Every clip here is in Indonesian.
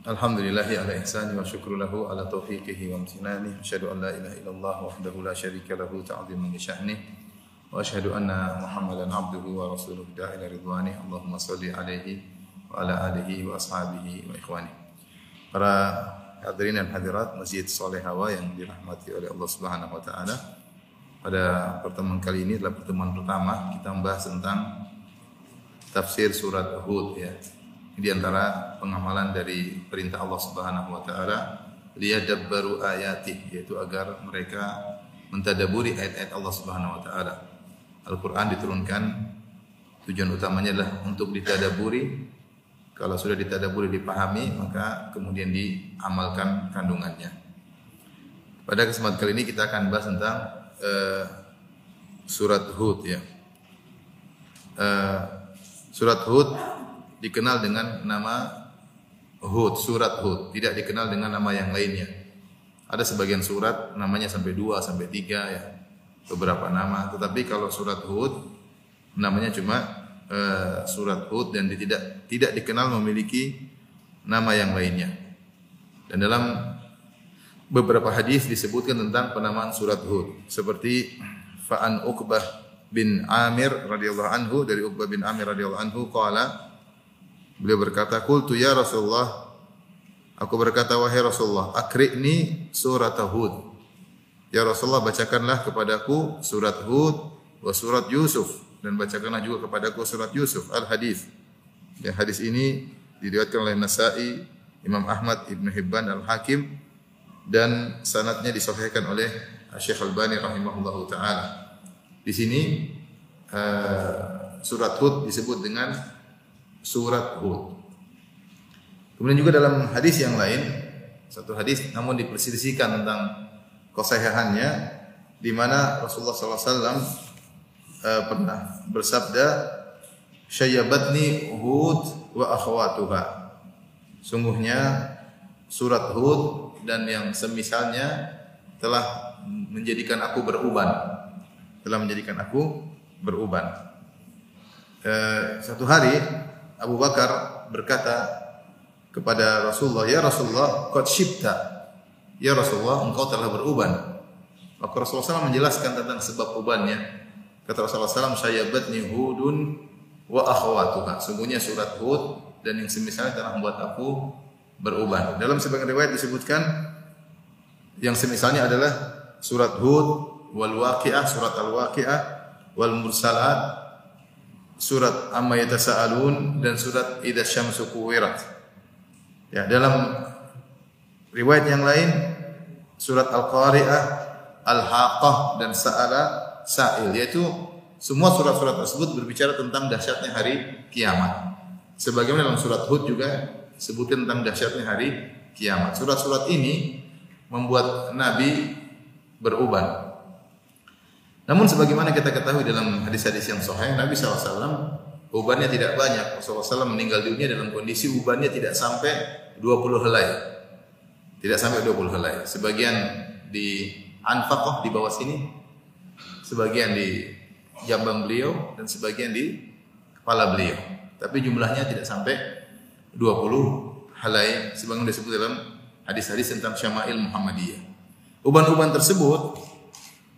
Alhamdulillahi ala ihsani wa syukru lahu ala taufiqihi wa amtinani. Asyhadu an la ilaha illallah wahdahu la syarika lahu ta'ziman li sya'nih. Wa asyhadu anna Muhammadan abduhu wa rasuluhu da'ila ridwani. Allahumma salli alaihi wa ala alihi wa ashabihi wa ikhwani. Para hadirin dan hadirat Masjid Soleh Hawa yang dirahmati oleh Allah Subhanahu wa taala. Pada pertemuan kali ini adalah pertemuan pertama kita membahas tentang tafsir surat Hud ya. Di antara pengamalan dari perintah Allah Subhanahu wa taala liyadabbaru ayatih yaitu agar mereka mentadaburi ayat-ayat Allah Subhanahu wa taala. Al-Qur'an diturunkan tujuan utamanya adalah untuk ditadaburi. Kalau sudah ditadaburi dipahami maka kemudian diamalkan kandungannya. Pada kesempatan kali ini kita akan bahas tentang eh, surat Hud ya. Eh, surat Hud dikenal dengan nama Hud, surat Hud, tidak dikenal dengan nama yang lainnya. Ada sebagian surat namanya sampai dua sampai tiga ya, beberapa nama. Tetapi kalau surat Hud namanya cuma eh, surat Hud dan tidak tidak dikenal memiliki nama yang lainnya. Dan dalam beberapa hadis disebutkan tentang penamaan surat Hud seperti Fa'an Uqbah bin Amir radhiyallahu anhu dari Uqbah bin Amir radhiyallahu anhu qala beliau berkata qultu ya Rasulullah aku berkata wahai Rasulullah akri'ni surat Hud ya Rasulullah bacakanlah kepadaku surat Hud wa surat Yusuf dan bacakanlah juga kepadaku surat Yusuf al hadis ya hadis ini diriwayatkan oleh Nasa'i Imam Ahmad Ibn Hibban Al Hakim dan sanatnya disahihkan oleh Syekh Albani rahimahullahu taala. Di sini uh, surat Hud disebut dengan surat Hud. Kemudian juga dalam hadis yang lain, satu hadis namun diperselisihkan tentang kesahihannya di mana Rasulullah SAW uh, pernah bersabda Syayyabatni Hud wa akhwatuha. Sungguhnya surat Hud dan yang semisalnya telah menjadikan aku beruban. Telah menjadikan aku beruban. E, satu hari Abu Bakar berkata kepada Rasulullah, "Ya Rasulullah, qad syibta." Ya Rasulullah, engkau telah beruban. Maka Rasulullah SAW menjelaskan tentang sebab ubannya. Kata Rasulullah SAW, "Syayyabatni Hudun wa akhwatuha." Sungguhnya surat Hud dan yang semisalnya telah membuat aku beruban. Dalam sebagian riwayat disebutkan yang semisalnya adalah surat Hud, wal Waqiah, surat Al Waqiah, wal Mursalat, surat Amma Yatasaalun dan surat Idza Syamsu Kuwirat. Ya, dalam riwayat yang lain surat Al Qari'ah, Al Haqqah dan Sa'ala Sa'il yaitu semua surat-surat tersebut berbicara tentang dahsyatnya hari kiamat. Sebagaimana dalam surat Hud juga sebutkan tentang dahsyatnya hari kiamat. Surat-surat ini membuat Nabi beruban. Namun sebagaimana kita ketahui dalam hadis-hadis yang sahih, Nabi SAW ubannya tidak banyak. Rasulullah SAW meninggal dunia dalam kondisi ubannya tidak sampai 20 helai. Tidak sampai 20 helai. Sebagian di Anfaqah di bawah sini, sebagian di jambang beliau dan sebagian di kepala beliau. Tapi jumlahnya tidak sampai 20 helai sebagaimana disebut dalam hadis-hadis tentang Syama'il Muhammadiyah. Uban-uban tersebut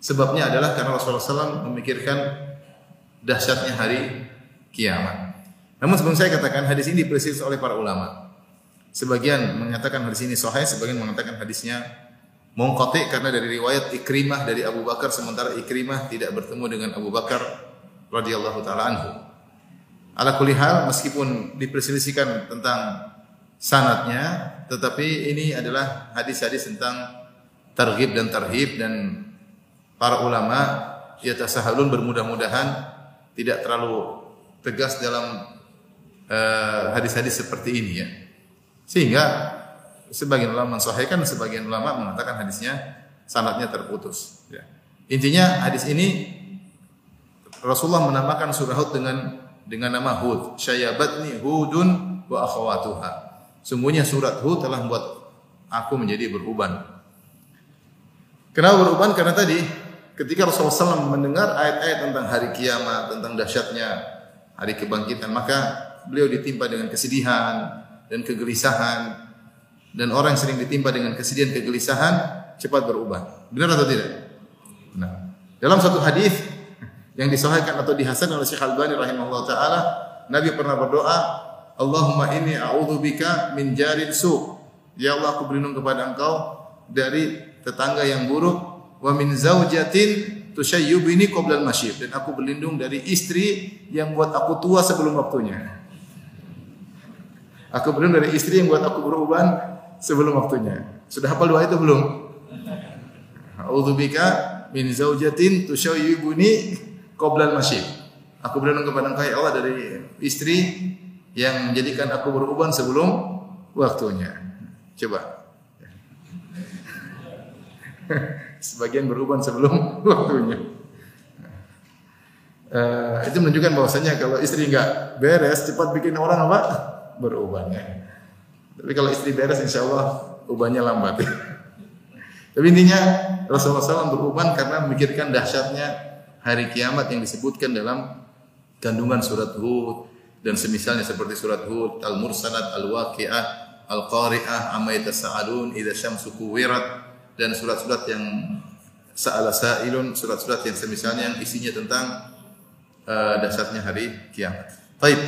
sebabnya adalah karena Rasulullah SAW memikirkan dahsyatnya hari kiamat. Namun sebelum saya katakan hadis ini dipersis oleh para ulama. Sebagian mengatakan hadis ini sahih, sebagian mengatakan hadisnya mungqati karena dari riwayat Ikrimah dari Abu Bakar sementara Ikrimah tidak bertemu dengan Abu Bakar radhiyallahu taala anhu. Ala kulli hal meskipun diperselisihkan tentang sanatnya tetapi ini adalah hadis-hadis tentang targhib dan tarhib dan para ulama yatasahalun bermudah-mudahan tidak terlalu tegas dalam hadis hadis-hadis seperti ini ya. Sehingga sebagian ulama mensahihkan, sebagian ulama mengatakan hadisnya sanadnya terputus. Ya. Intinya hadis ini Rasulullah menamakan surah Hud dengan dengan nama Hud. Syayabatni Hudun wa akhawatuha. Sungguhnya surat Hud telah membuat aku menjadi beruban. Kenapa beruban? Karena tadi ketika Rasulullah SAW mendengar ayat-ayat tentang hari kiamat, tentang dahsyatnya hari kebangkitan, maka beliau ditimpa dengan kesedihan dan kegelisahan dan orang yang sering ditimpa dengan kesedihan kegelisahan cepat berubah. Benar atau tidak? Nah, dalam satu hadis yang disahihkan atau dihasan oleh Syekh Al-Albani rahimahullah taala, Nabi pernah berdoa, Allahumma inni a'udzubika min jarin su. Ya Allah, aku berlindung kepada Engkau dari tetangga yang buruk wa min zaujatin tushayyibini qabla al-masyib dan aku berlindung dari istri yang buat aku tua sebelum waktunya. Aku berlindung dari istri yang buat aku beruban sebelum waktunya. Sudah hafal doa itu belum? A'udzubika min zaujatin tushayyibuni qabla al-masyib. Aku berlindung kepada Engkau ya Allah dari istri yang menjadikan aku beruban sebelum waktunya. Coba. Sebagian beruban sebelum waktunya. Uh, itu menunjukkan bahwasanya kalau istri nggak beres cepat bikin orang apa berubannya. Tapi kalau istri beres insya Allah ubannya lambat. Tapi intinya Rasulullah SAW beruban karena memikirkan dahsyatnya hari kiamat yang disebutkan dalam kandungan surat Hud dan semisalnya seperti surat Hud, Al-Mursalat, Al-Waqi'ah, Al-Qari'ah, Amma yatasa'alun, Idza syamsu kuwirat dan surat-surat yang sa'ala sa'ilun, surat-surat yang semisalnya yang isinya tentang uh, dahsyatnya hari kiamat. Baik.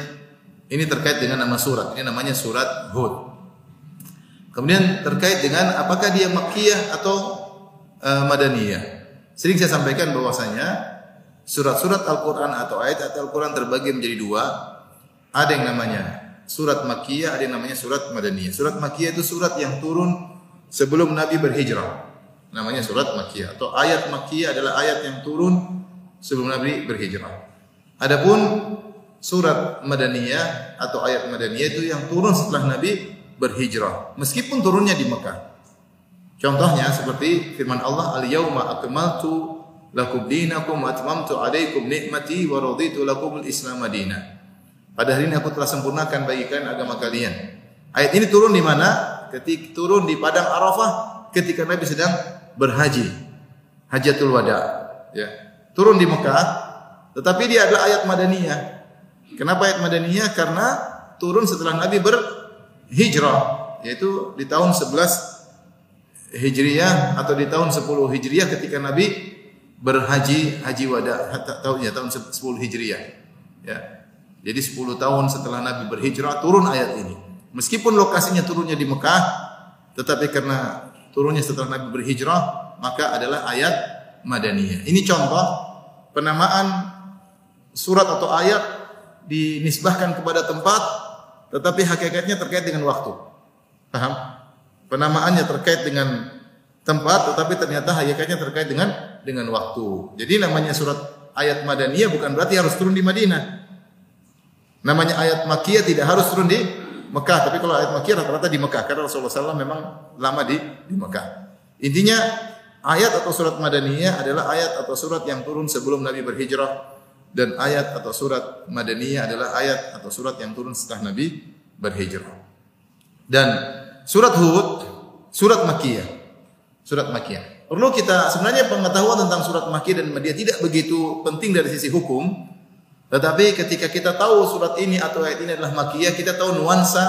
Ini terkait dengan nama surat. Ini namanya surat Hud. Kemudian terkait dengan apakah dia Makkiyah atau uh, Madaniyah. Sering saya sampaikan bahwasanya surat-surat Al-Qur'an atau ayat-ayat Al-Qur'an terbagi menjadi dua. Ada yang namanya surat Makkiyah, ada yang namanya surat Madaniyah. Surat Makkiyah itu surat yang turun sebelum Nabi berhijrah. Namanya surat Makkiyah atau ayat Makkiyah adalah ayat yang turun sebelum Nabi berhijrah. Adapun surat Madaniyah atau ayat Madaniyah itu yang turun setelah Nabi berhijrah meskipun turunnya di Mekah. Contohnya seperti firman Allah al-yauma akmaltu lakum dinakum wa atmamtu alaikum nikmati wa raditu lakum al-islam madina. Pada hari ini aku telah sempurnakan bagi kalian agama kalian. Ayat ini turun di mana? Ketika turun di padang Arafah ketika Nabi sedang berhaji. Hajatul wada, ya. Turun di Mekah, tetapi dia adalah ayat Madaniyah. Kenapa ayat Madaniyah? Karena turun setelah Nabi berhijrah, yaitu di tahun 11 Hijriyah atau di tahun 10 Hijriyah ketika Nabi berhaji haji wada tahunnya tahun 10 Hijriyah. Ya. Jadi 10 tahun setelah Nabi berhijrah turun ayat ini. Meskipun lokasinya turunnya di Mekah, tetapi karena turunnya setelah Nabi berhijrah, maka adalah ayat Madaniyah. Ini contoh penamaan surat atau ayat dinisbahkan kepada tempat tetapi hakikatnya terkait dengan waktu. Paham? Penamaannya terkait dengan tempat tetapi ternyata hakikatnya terkait dengan dengan waktu. Jadi namanya surat ayat Madaniyah bukan berarti harus turun di Madinah. Namanya ayat Makkiyah tidak harus turun di Mekah, tapi kalau ayat Makkiyah rata-rata di Mekah karena Rasulullah SAW memang lama di di Mekah. Intinya ayat atau surat Madaniyah adalah ayat atau surat yang turun sebelum Nabi berhijrah dan ayat atau surat Madaniyah adalah ayat atau surat yang turun setelah Nabi berhijrah. Dan surat Hud, surat Makkiyah. Surat Makkiyah. Perlu kita sebenarnya pengetahuan tentang surat Makkiyah dan Madinah tidak begitu penting dari sisi hukum. Tetapi ketika kita tahu surat ini atau ayat ini adalah Makkiyah, kita tahu nuansa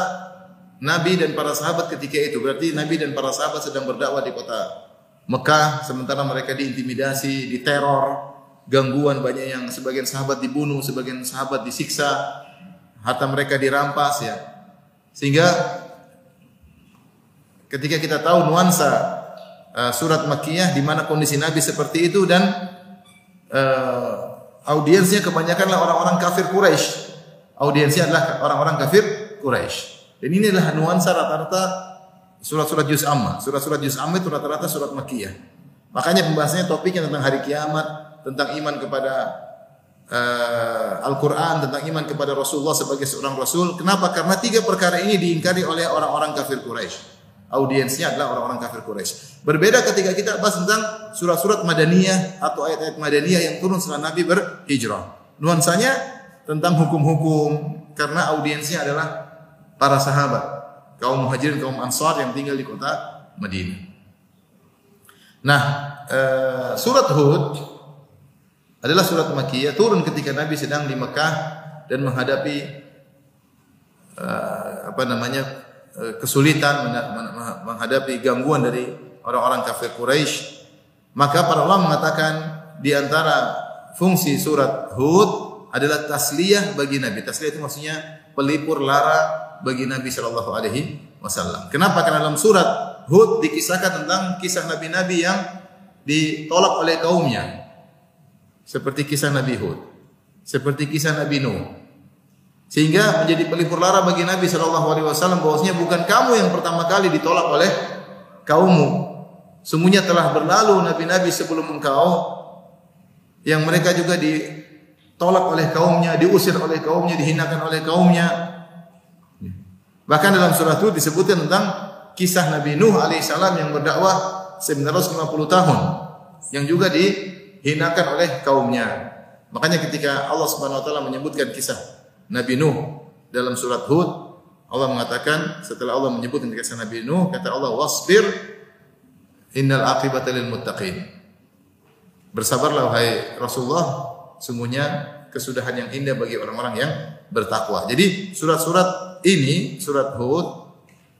Nabi dan para sahabat ketika itu. Berarti Nabi dan para sahabat sedang berdakwah di kota Mekah sementara mereka diintimidasi, diteror, gangguan banyak yang sebagian sahabat dibunuh, sebagian sahabat disiksa, harta mereka dirampas ya. Sehingga ketika kita tahu nuansa uh, surat Makkiyah di mana kondisi Nabi seperti itu dan uh, audiensnya kebanyakanlah orang-orang kafir Quraisy. Audiensnya adalah orang-orang kafir Quraisy. Dan ini adalah nuansa rata-rata surat-surat juz amma. Surat-surat juz amma itu rata-rata surat Makkiyah. Makanya pembahasannya topiknya tentang hari kiamat, tentang iman kepada uh, Al-Quran, tentang iman kepada Rasulullah sebagai seorang Rasul. Kenapa? Karena tiga perkara ini diingkari oleh orang-orang kafir Quraisy. Audiensnya adalah orang-orang kafir Quraisy. Berbeda ketika kita bahas tentang surat-surat Madaniyah atau ayat-ayat Madaniyah yang turun setelah Nabi berhijrah. Nuansanya tentang hukum-hukum karena audiensnya adalah para sahabat, kaum muhajirin, kaum ansar yang tinggal di kota Madinah. Nah, eh, surat Hud adalah surat Makkiyah turun ketika Nabi sedang di Mekah dan menghadapi uh, apa namanya Eh, kesulitan menghadapi gangguan dari orang-orang kafir Quraisy, maka para ulama mengatakan di antara fungsi surat Hud adalah tasliyah bagi Nabi. Tasliyah itu maksudnya pelipur lara bagi Nabi Shallallahu Alaihi Wasallam. Kenapa? Karena dalam surat Hud dikisahkan tentang kisah Nabi-Nabi yang ditolak oleh kaumnya, seperti kisah Nabi Hud, seperti kisah Nabi Nuh, sehingga menjadi pelipur lara bagi Nabi Shallallahu Alaihi Wasallam bahwasanya bukan kamu yang pertama kali ditolak oleh kaummu. Semuanya telah berlalu nabi-nabi sebelum engkau yang mereka juga ditolak oleh kaumnya, diusir oleh kaumnya, dihinakan oleh kaumnya. Bahkan dalam surah itu disebutkan tentang kisah Nabi Nuh alaihissalam yang berdakwah 950 tahun yang juga dihinakan oleh kaumnya. Makanya ketika Allah Subhanahu wa taala menyebutkan kisah Nabi Nuh. Dalam surat Hud Allah mengatakan setelah Allah menyebut kisah Nabi Nuh kata Allah wasbir innal aqibata lil muttaqin. Bersabarlah wahai Rasulullah sungguhnya kesudahan yang indah bagi orang-orang yang bertakwa. Jadi surat-surat ini surat Hud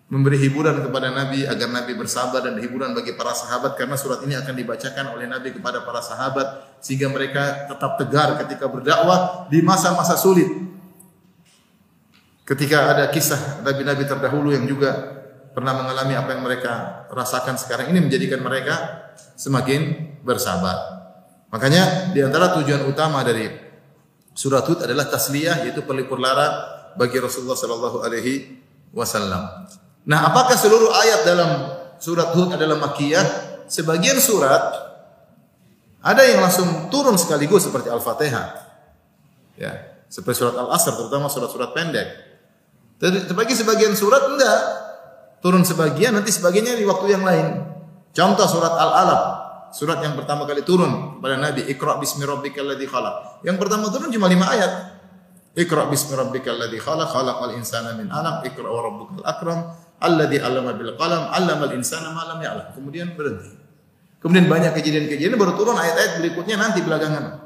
memberi hiburan kepada Nabi agar Nabi bersabar dan hiburan bagi para sahabat karena surat ini akan dibacakan oleh Nabi kepada para sahabat sehingga mereka tetap tegar ketika berdakwah di masa-masa sulit Ketika ada kisah nabi-nabi terdahulu yang juga pernah mengalami apa yang mereka rasakan sekarang ini menjadikan mereka semakin bersabar. Makanya di antara tujuan utama dari surat Hud adalah tasliyah yaitu pelipur lara bagi Rasulullah sallallahu alaihi wasallam. Nah, apakah seluruh ayat dalam surat Hud adalah makkiyah? Sebagian surat ada yang langsung turun sekaligus seperti Al-Fatihah. Ya, seperti surat Al-Asr terutama surat-surat pendek. Terbagi sebagian surat enggak. Turun sebagian, nanti sebagiannya di waktu yang lain. Contoh surat Al-Alaq. Surat yang pertama kali turun kepada Nabi. Iqra bismi rabbikal ladzi khalaq. Yang pertama turun cuma lima ayat. Iqra bismi rabbikal ladzi khalaq. Khalaqal insana min 'alaq. Iqra wa rabbukal akram. Alladzi 'allama bil qalam. 'allamal insana ma lam ya'lam. Kemudian berhenti. Kemudian banyak kejadian-kejadian baru turun ayat-ayat berikutnya nanti belakangan.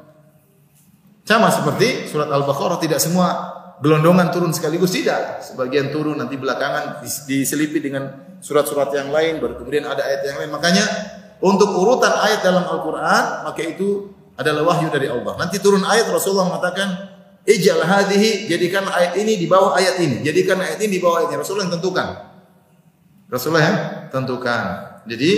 Sama seperti surat Al-Baqarah tidak semua gelondongan turun sekaligus tidak. Sebagian turun nanti belakangan diselipi dengan surat-surat yang lain, baru kemudian ada ayat yang lain. Makanya untuk urutan ayat dalam Al-Qur'an maka itu adalah wahyu dari Allah. Nanti turun ayat Rasulullah mengatakan, "Ijal hadhihi, jadikan ayat ini di bawah ayat ini. Jadikan ayat ini di bawah ini." Rasulullah yang tentukan. Rasulullah yang tentukan. Jadi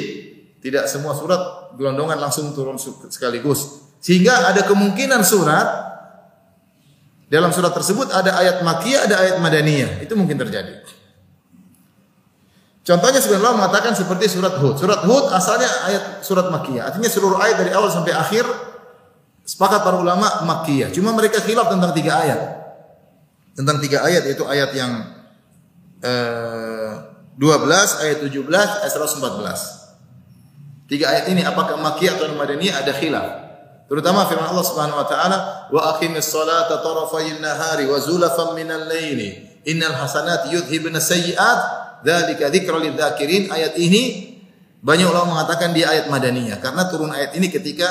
tidak semua surat gelondongan langsung turun sekaligus. Sehingga ada kemungkinan surat dalam surat tersebut ada ayat makiyah, ada ayat madaniyah. Itu mungkin terjadi. Contohnya sebenarnya Allah mengatakan seperti surat Hud. Surat Hud asalnya ayat surat makiyah. Artinya seluruh ayat dari awal sampai akhir sepakat para ulama makiyah. Cuma mereka khilaf tentang tiga ayat. Tentang tiga ayat yaitu ayat yang eh, 12, ayat 17, ayat 114. Tiga ayat ini apakah makiyah atau madaniyah ada khilaf. Terutama firman Allah Subhanahu wa taala, "Wa aqimis salata tarafayil nahari wa zulafan minal laili. Innal hasanati yudhibna sayyi'at, dzalika dzikra lidzakirin." Ayat ini banyak ulama mengatakan di ayat madaniyah karena turun ayat ini ketika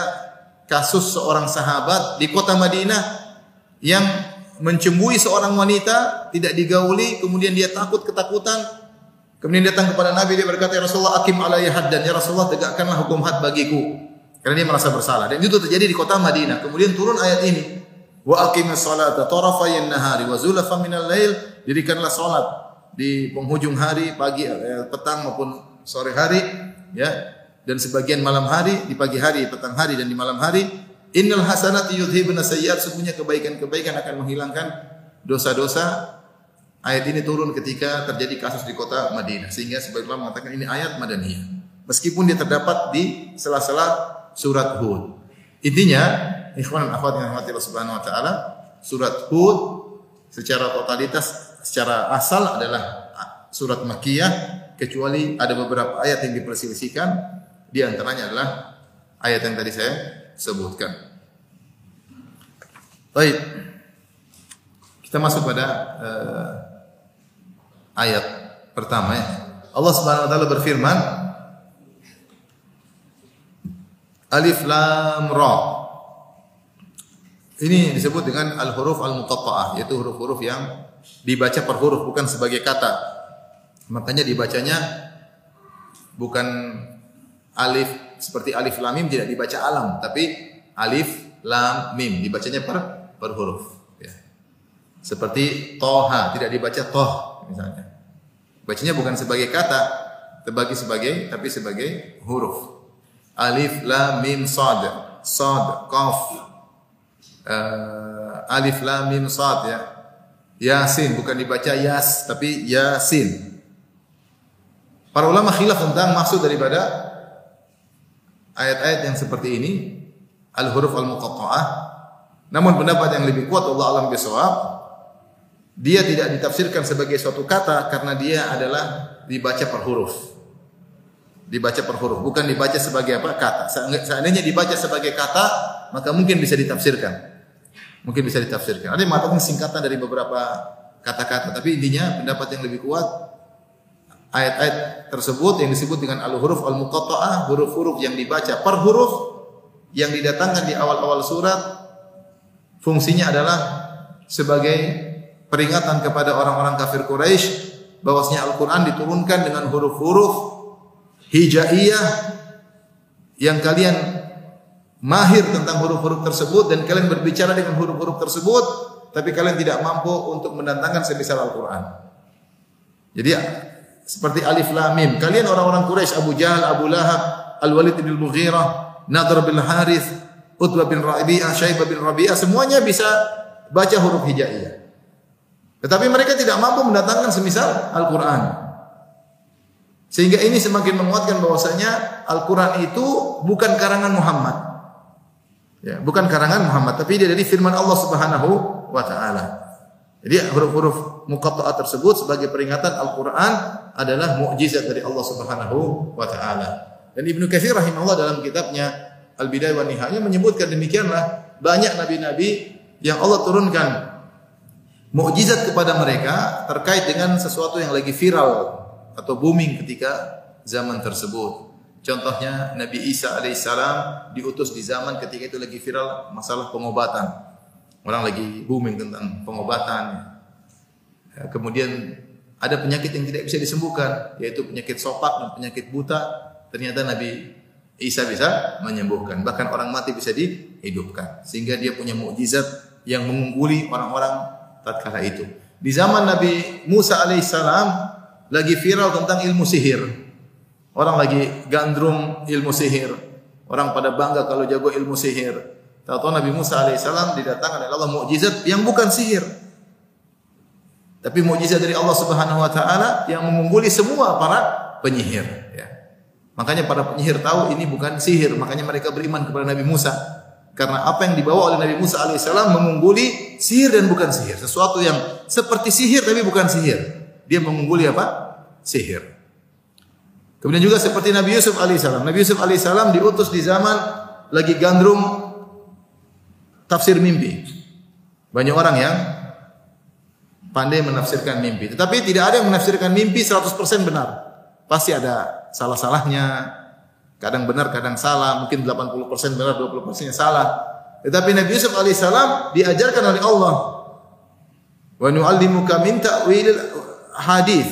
kasus seorang sahabat di kota Madinah yang mencembui seorang wanita, tidak digauli, kemudian dia takut ketakutan, kemudian datang kepada Nabi dia berkata, "Ya Rasulullah, akim alayya haddan, ya Rasulullah tegakkanlah hukum had bagiku." Karena dia merasa bersalah. Dan itu terjadi di kota Madinah. Kemudian turun ayat ini. Wa aqimis salata tarafayn nahari wa minal lail. Dirikanlah salat di penghujung hari, pagi, eh, petang maupun sore hari, ya. Dan sebagian malam hari, di pagi hari, petang hari dan di malam hari. Innal hasanati yudhibuna sayyiat. Sesungguhnya kebaikan-kebaikan akan menghilangkan dosa-dosa. Ayat ini turun ketika terjadi kasus di kota Madinah. Sehingga sebagian mengatakan ini ayat Madaniyah. Meskipun dia terdapat di sela-sela surat Hud. Intinya, ikhwan akhwat yang Allah Subhanahu wa taala, surat Hud secara totalitas secara asal adalah surat Makkiyah kecuali ada beberapa ayat yang diperselisihkan di antaranya adalah ayat yang tadi saya sebutkan. Baik. Kita masuk pada uh, ayat pertama ya. Allah Subhanahu wa taala berfirman Alif Lam Ra. Ini disebut dengan al-huruf al-muqatta'ah, yaitu huruf-huruf yang dibaca per huruf bukan sebagai kata. Makanya dibacanya bukan alif seperti alif lam mim tidak dibaca alam, tapi alif lam mim dibacanya per per huruf. Ya. Seperti toha tidak dibaca toh misalnya. Bacanya bukan sebagai kata, terbagi sebagai tapi sebagai huruf. Alif lam mim sad, sad qaf. Uh, alif lam mim sad ya. Yasin bukan dibaca yas tapi yasin. Para ulama khilaf tentang maksud daripada ayat-ayat yang seperti ini al-huruf al-muqatta'ah. Namun pendapat yang lebih kuat Allah alam bisawab dia tidak ditafsirkan sebagai suatu kata karena dia adalah dibaca per huruf. Dibaca per huruf, bukan dibaca sebagai apa? kata. Seandainya dibaca sebagai kata, maka mungkin bisa ditafsirkan. Mungkin bisa ditafsirkan. Ada yang mengatakan singkatan dari beberapa kata-kata, tapi intinya pendapat yang lebih kuat ayat-ayat tersebut yang disebut dengan al-huruf al-muqatta'ah, huruf-huruf yang dibaca per huruf yang didatangkan di awal-awal surat fungsinya adalah sebagai peringatan kepada orang-orang kafir Quraisy bahwasanya Al-Qur'an diturunkan dengan huruf-huruf hijaiyah yang kalian mahir tentang huruf-huruf tersebut dan kalian berbicara dengan huruf-huruf tersebut tapi kalian tidak mampu untuk mendatangkan semisal Al-Qur'an. Jadi seperti alif lam mim. Kalian orang-orang Quraisy, Abu Jahal, Abu Lahab, Al-Walid bin Mughirah, Nadr bin Harith, Utbah bin Rabi'ah, Syaibah bin Rabi'ah semuanya bisa baca huruf hijaiyah. Tetapi mereka tidak mampu mendatangkan semisal Al-Qur'an. Sehingga ini semakin menguatkan bahwasanya Al-Qur'an itu bukan karangan Muhammad. Ya, bukan karangan Muhammad, tapi dia dari firman Allah Subhanahu wa taala. Jadi huruf-huruf muqatta'ah tersebut sebagai peringatan Al-Qur'an adalah mukjizat dari Allah Subhanahu wa taala. Dan Ibnu Katsir rahimahullah dalam kitabnya Al-Bidayah wa Nihayah menyebutkan demikianlah banyak nabi-nabi yang Allah turunkan mukjizat kepada mereka terkait dengan sesuatu yang lagi viral atau booming ketika zaman tersebut. Contohnya Nabi Isa alaihissalam diutus di zaman ketika itu lagi viral masalah pengobatan. Orang lagi booming tentang pengobatan. Ya, kemudian ada penyakit yang tidak bisa disembuhkan, yaitu penyakit sopak dan penyakit buta. Ternyata Nabi Isa bisa menyembuhkan. Bahkan orang mati bisa dihidupkan. Sehingga dia punya mukjizat yang mengungguli orang-orang tatkala itu. Di zaman Nabi Musa alaihissalam lagi viral tentang ilmu sihir. Orang lagi gandrung ilmu sihir. Orang pada bangga kalau jago ilmu sihir. Tahu-tahu Nabi Musa alaihissalam didatangkan oleh Allah mukjizat yang bukan sihir. Tapi mukjizat dari Allah Subhanahu wa taala yang mengungguli semua para penyihir ya. Makanya para penyihir tahu ini bukan sihir, makanya mereka beriman kepada Nabi Musa. Karena apa yang dibawa oleh Nabi Musa alaihissalam mengungguli sihir dan bukan sihir. Sesuatu yang seperti sihir tapi bukan sihir. Dia mengungguli apa? Sihir. Kemudian juga seperti Nabi Yusuf alaihissalam. Nabi Yusuf alaihissalam diutus di zaman lagi gandrung tafsir mimpi. Banyak orang yang pandai menafsirkan mimpi. Tetapi tidak ada yang menafsirkan mimpi 100% benar. Pasti ada salah-salahnya. Kadang benar, kadang salah. Mungkin 80% benar, 20% salah. Tetapi Nabi Yusuf alaihissalam diajarkan oleh Allah. Wa nu'allimuka min ta'wil hadis.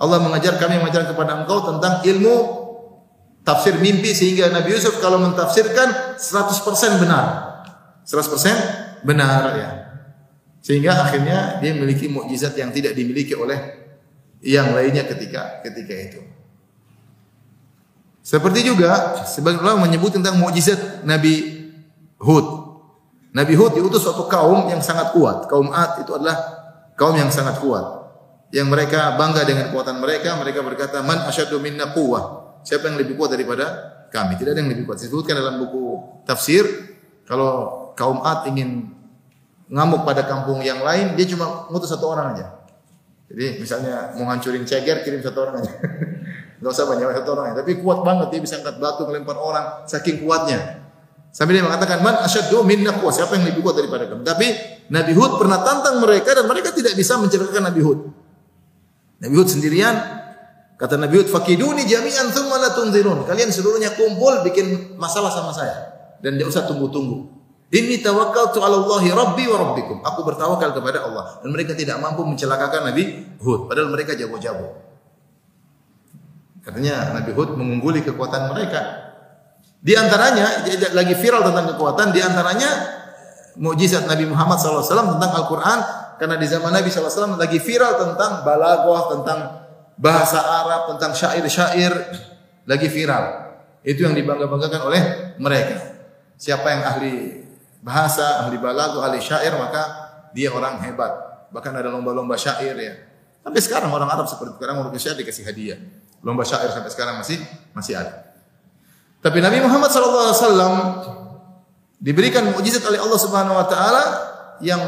Allah mengajar kami mengajar kepada engkau tentang ilmu tafsir mimpi sehingga Nabi Yusuf kalau mentafsirkan 100% benar. 100% benar ya. Sehingga akhirnya dia memiliki mukjizat yang tidak dimiliki oleh yang lainnya ketika ketika itu. Seperti juga sebagian ulama menyebut tentang mukjizat Nabi Hud. Nabi Hud diutus suatu kaum yang sangat kuat. Kaum Ad itu adalah kaum yang sangat kuat yang mereka bangga dengan kekuatan mereka, mereka berkata, "Man asyaddu minna quwwah?" Siapa yang lebih kuat daripada kami? Tidak ada yang lebih kuat. Disebutkan dalam buku tafsir, kalau kaum Ad ingin ngamuk pada kampung yang lain, dia cuma ngutus satu orang aja. Jadi misalnya mau hancurin ceger kirim satu orang aja. Gak usah banyak satu orang aja. Tapi kuat banget dia bisa angkat batu melempar orang saking kuatnya. Sampai dia mengatakan man asyaddu minna kuat. Siapa yang lebih kuat daripada kamu? Tapi Nabi Hud pernah tantang mereka dan mereka tidak bisa mencelakakan Nabi Hud. Nabi Hud sendirian kata Nabi Hud fakiduni jami'an thumma la tunzirun. Kalian seluruhnya kumpul bikin masalah sama saya dan tidak usah tunggu-tunggu. Ini tawakkaltu 'ala Allah Rabbi wa Rabbikum. Aku bertawakal kepada Allah dan mereka tidak mampu mencelakakan Nabi Hud padahal mereka jago-jago. Katanya Nabi Hud mengungguli kekuatan mereka. Di antaranya lagi viral tentang kekuatan di antaranya mukjizat Nabi Muhammad SAW tentang Al-Quran karena di zaman Nabi SAW lagi viral tentang balaghah, tentang bahasa Arab, tentang syair-syair lagi viral. Itu yang dibangga-banggakan oleh mereka. Siapa yang ahli bahasa, ahli balaghah, ahli syair maka dia orang hebat. Bahkan ada lomba-lomba syair ya. Sampai sekarang orang Arab seperti sekarang mau syair dikasih hadiah. Lomba syair sampai sekarang masih masih ada. Tapi Nabi Muhammad SAW diberikan mukjizat oleh Allah Subhanahu Wa Taala yang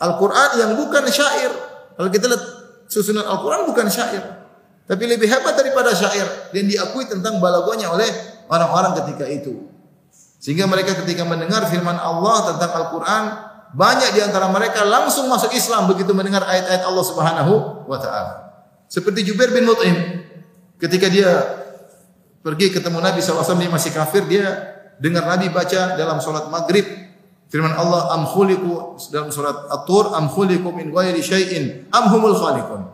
Al-Quran yang bukan syair. Kalau kita lihat susunan Al-Quran bukan syair. Tapi lebih hebat daripada syair. Dan diakui tentang balagonya oleh orang-orang ketika itu. Sehingga mereka ketika mendengar firman Allah tentang Al-Quran, banyak di antara mereka langsung masuk Islam begitu mendengar ayat-ayat Allah Subhanahu wa taala. Seperti Jubair bin Mut'im ketika dia pergi ketemu Nabi SAW dia masih kafir, dia dengar Nabi baca dalam sholat maghrib firman Allah am khuliqu dalam surat At-Tur am khuliqu min ghairi syai'in am humul khaliqun.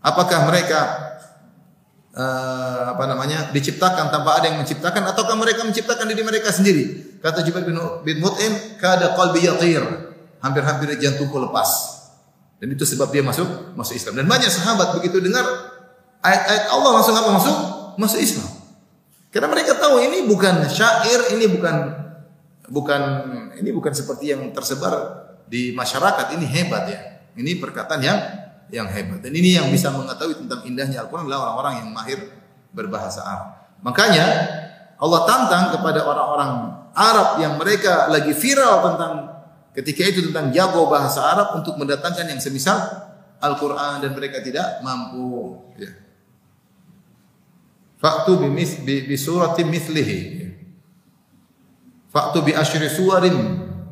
Apakah mereka uh, apa namanya diciptakan tanpa ada yang menciptakan ataukah mereka menciptakan diri mereka sendiri? Kata Jubair bin, bin Mut'im kada qalbi yatir. Hampir-hampir jantungku lepas. Dan itu sebab dia masuk masuk Islam. Dan banyak sahabat begitu dengar ayat-ayat Allah langsung apa? Masuk masuk Islam karena mereka tahu ini bukan syair ini bukan bukan ini bukan seperti yang tersebar di masyarakat ini hebat ya ini perkataan yang yang hebat. Dan ini yang bisa mengetahui tentang indahnya Al-Quran adalah orang-orang yang mahir berbahasa Arab. Makanya Allah tantang kepada orang-orang Arab yang mereka lagi viral tentang ketika itu tentang jago bahasa Arab untuk mendatangkan yang semisal Al-Quran dan mereka tidak mampu. Ya. Faktu bimis bi, bi suratin mithlihi. Faktu bi asyri suwarin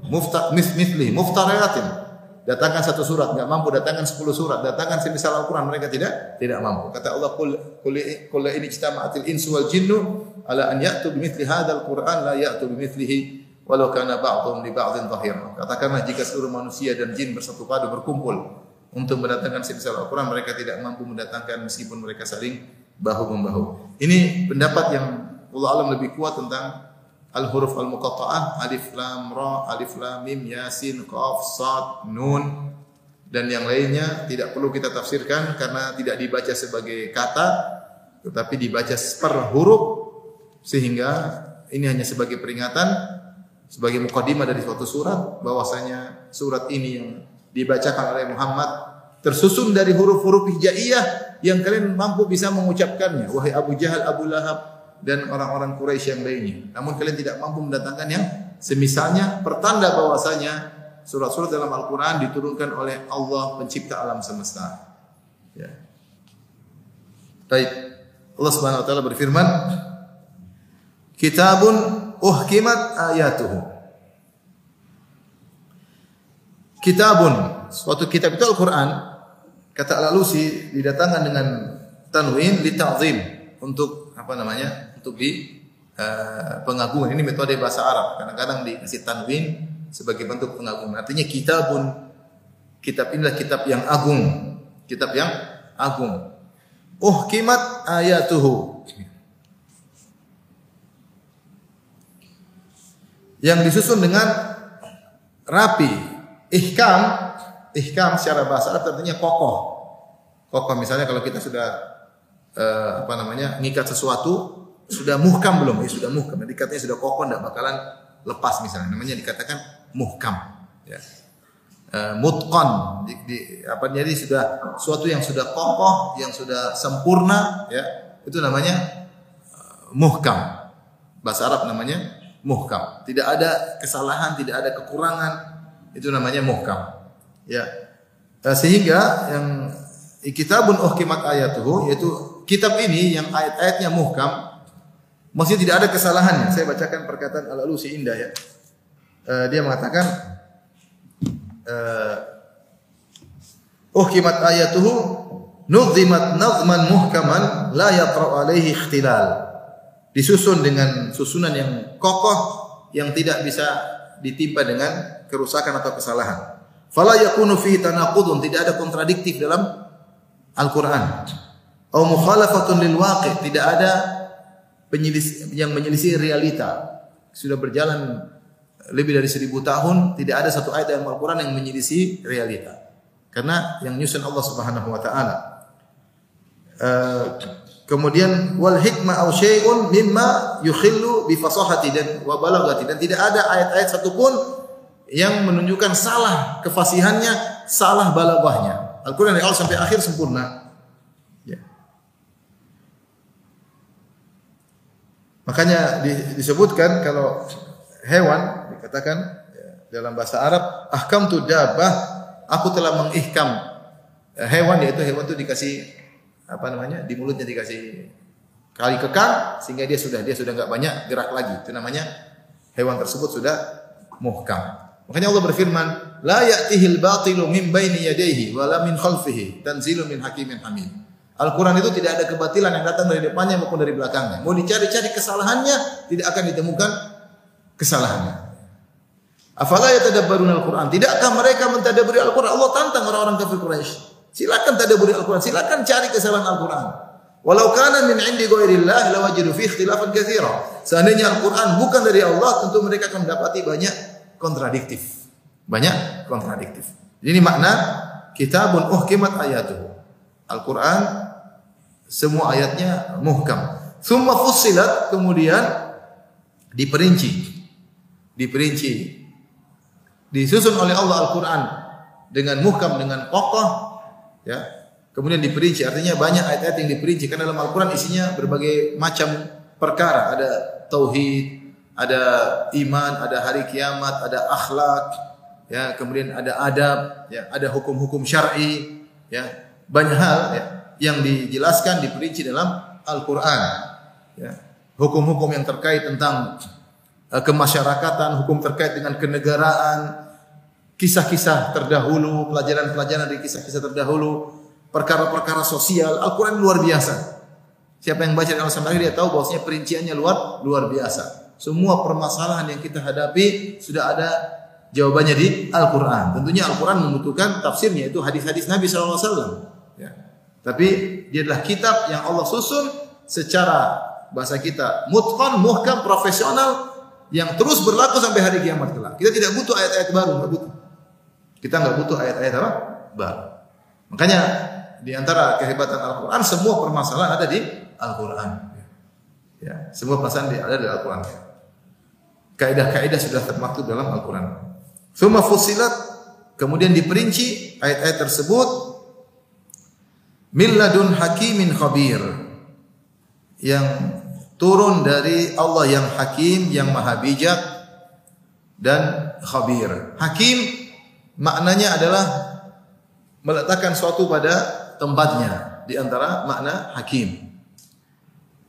mufta mithlihi muftariyatin datangkan satu surat, nggak mampu datangkan sepuluh surat, datangkan semisal Al-Quran mereka tidak tidak mampu. Kata Allah, "Qul qul ini ijtama'atil insu wal jinnu ala an ya'tu bimithli hadzal Qur'an la ya'tu bimithlihi walau kana ba'dhum li ba'dhin dhahir." Katakanlah jika seluruh manusia dan jin bersatu padu berkumpul untuk mendatangkan semisal Al-Quran, mereka tidak mampu mendatangkan meskipun mereka saling bahu membahu. Ini pendapat yang Allah alam lebih kuat tentang al-huruf al-muqatta'ah alif lam ra alif lam mim yasin qaf sad nun dan yang lainnya tidak perlu kita tafsirkan karena tidak dibaca sebagai kata tetapi dibaca per huruf sehingga ini hanya sebagai peringatan sebagai mukadimah dari suatu surat bahwasanya surat ini yang dibacakan oleh Muhammad tersusun dari huruf-huruf hijaiyah yang kalian mampu bisa mengucapkannya wahai Abu Jahal Abu Lahab dan orang-orang Quraisy yang lainnya. Namun kalian tidak mampu mendatangkan yang semisalnya pertanda bahwasanya surat-surat dalam Al-Qur'an diturunkan oleh Allah pencipta alam semesta. Ya. Baik. Allah Subhanahu wa taala berfirman, "Kitabun uhkimat ayatuhu." Kitabun, suatu kitab itu Al-Qur'an. Kata Al-Alusi didatangkan dengan tanwin li ta'zim untuk apa namanya? untuk di uh, pengagungan. Ini metode bahasa Arab. Kadang-kadang dikasih tanwin sebagai bentuk pengagungan. Artinya kitabun kitab inilah kitab yang agung. Kitab yang agung. Oh kimat ayatuhu. Yang disusun dengan rapi. Ihkam, ihkam secara bahasa Arab artinya kokoh. Kokoh misalnya kalau kita sudah uh, apa namanya ngikat sesuatu sudah muhkam belum? Ya sudah muhkam. Jadi katanya sudah kokoh tidak bakalan lepas misalnya. Namanya dikatakan muhkam. Ya. E, mutqan di, di, apa jadi sudah suatu yang sudah kokoh, yang sudah sempurna ya. Itu namanya uh, muhkam. Bahasa Arab namanya muhkam. Tidak ada kesalahan, tidak ada kekurangan. Itu namanya muhkam. Ya. E, sehingga yang kitabun uhkimat ayatuhu yaitu kitab ini yang ayat-ayatnya muhkam Maksudnya tidak ada kesalahannya. Saya bacakan perkataan Al-Alusi indah ya. Uh, dia mengatakan uh, uhkimat ayatuhu nuzimat nazman muhkaman la yatra alaihi ikhtilal. Disusun dengan susunan yang kokoh yang tidak bisa ditimpa dengan kerusakan atau kesalahan. Fala yakunu fi tanaqudun, tidak ada kontradiktif dalam Al-Qur'an. Au mukhalafatun lil waqi', tidak ada penyelis, yang menyelisih realita. Sudah berjalan lebih dari seribu tahun, tidak ada satu ayat dalam Al-Quran yang menyelisih realita. Karena yang nyusun Allah Subhanahu Wa Taala. Uh, kemudian wal hikmah au syai'un mimma yukhillu bi fasahati dan wa balagati dan tidak ada ayat-ayat satupun yang menunjukkan salah kefasihannya, salah balaghahnya. Al-Qur'an dari awal sampai akhir sempurna. Makanya disebutkan kalau hewan dikatakan ya, dalam bahasa Arab ahkam tu dabah aku telah mengihkam eh, hewan yaitu hewan itu dikasih apa namanya di mulutnya dikasih kali kekang sehingga dia sudah dia sudah nggak banyak gerak lagi itu namanya hewan tersebut sudah muhkam makanya Allah berfirman la ya'tihil batilu min baini yadayhi wala min khalfihi tanzilu min hakimin hamid Al-Quran itu tidak ada kebatilan yang datang dari depannya maupun dari belakangnya. Mau dicari-cari kesalahannya, tidak akan ditemukan kesalahannya. Afala yatadabbarun Al-Quran. Tidakkah mereka mentadaburi Al-Quran? Allah tantang orang-orang kafir Quraisy. Silakan tadaburi Al-Quran, silakan cari kesalahan Al-Quran. Walau kana min indi ghairillah lawajidu fi ikhtilafan katsira. Seandainya Al-Quran bukan dari Allah, tentu mereka akan mendapati banyak kontradiktif. Banyak kontradiktif. Ini makna kitabun uhkimat ayatuhu. Al-Quran semua ayatnya muhkam. Summa fussilat kemudian diperinci. Diperinci. Disusun oleh Allah Al-Qur'an dengan muhkam dengan kokoh ya. Kemudian diperinci artinya banyak ayat-ayat yang diperinci karena dalam Al-Qur'an isinya berbagai macam perkara, ada tauhid, ada iman, ada hari kiamat, ada akhlak, ya, kemudian ada adab, ya, ada hukum-hukum syar'i, ya. Banyak hal ya yang dijelaskan diperinci dalam Al-Qur'an. Ya. Hukum-hukum yang terkait tentang uh, kemasyarakatan, hukum terkait dengan kenegaraan, kisah-kisah terdahulu, pelajaran-pelajaran dari kisah-kisah terdahulu, perkara-perkara sosial, Al-Qur'an luar biasa. Siapa yang baca dalam sampai dia tahu bahwasanya perinciannya luar luar biasa. Semua permasalahan yang kita hadapi sudah ada jawabannya di Al-Qur'an. Tentunya Al-Qur'an membutuhkan tafsirnya itu hadis-hadis Nabi SAW. Ya. Tapi dia adalah kitab yang Allah susun secara bahasa kita mutqan, muhkam, profesional yang terus berlaku sampai hari kiamat kelak. Kita tidak butuh ayat-ayat baru, enggak butuh. Kita enggak butuh ayat-ayat apa? Baru. Makanya di antara kehebatan Al-Qur'an semua permasalahan ada di Al-Qur'an. Ya, semua permasalahan ada di Al-Qur'an. Kaidah-kaidah sudah termaktub dalam Al-Qur'an. Suma fusilat kemudian diperinci ayat-ayat tersebut milladun hakimin khabir yang turun dari Allah yang hakim yang maha bijak dan khabir. Hakim maknanya adalah meletakkan suatu pada tempatnya di antara makna hakim.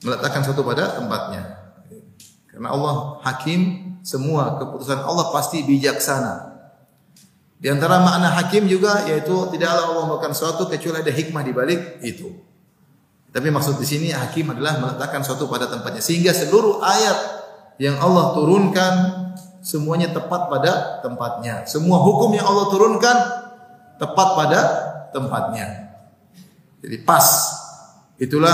Meletakkan suatu pada tempatnya. Karena Allah hakim, semua keputusan Allah pasti bijaksana. Di antara makna hakim juga yaitu tidaklah Allah melakukan sesuatu kecuali ada hikmah di balik itu. Tapi maksud di sini hakim adalah meletakkan sesuatu pada tempatnya sehingga seluruh ayat yang Allah turunkan semuanya tepat pada tempatnya. Semua hukum yang Allah turunkan tepat pada tempatnya. Jadi pas. Itulah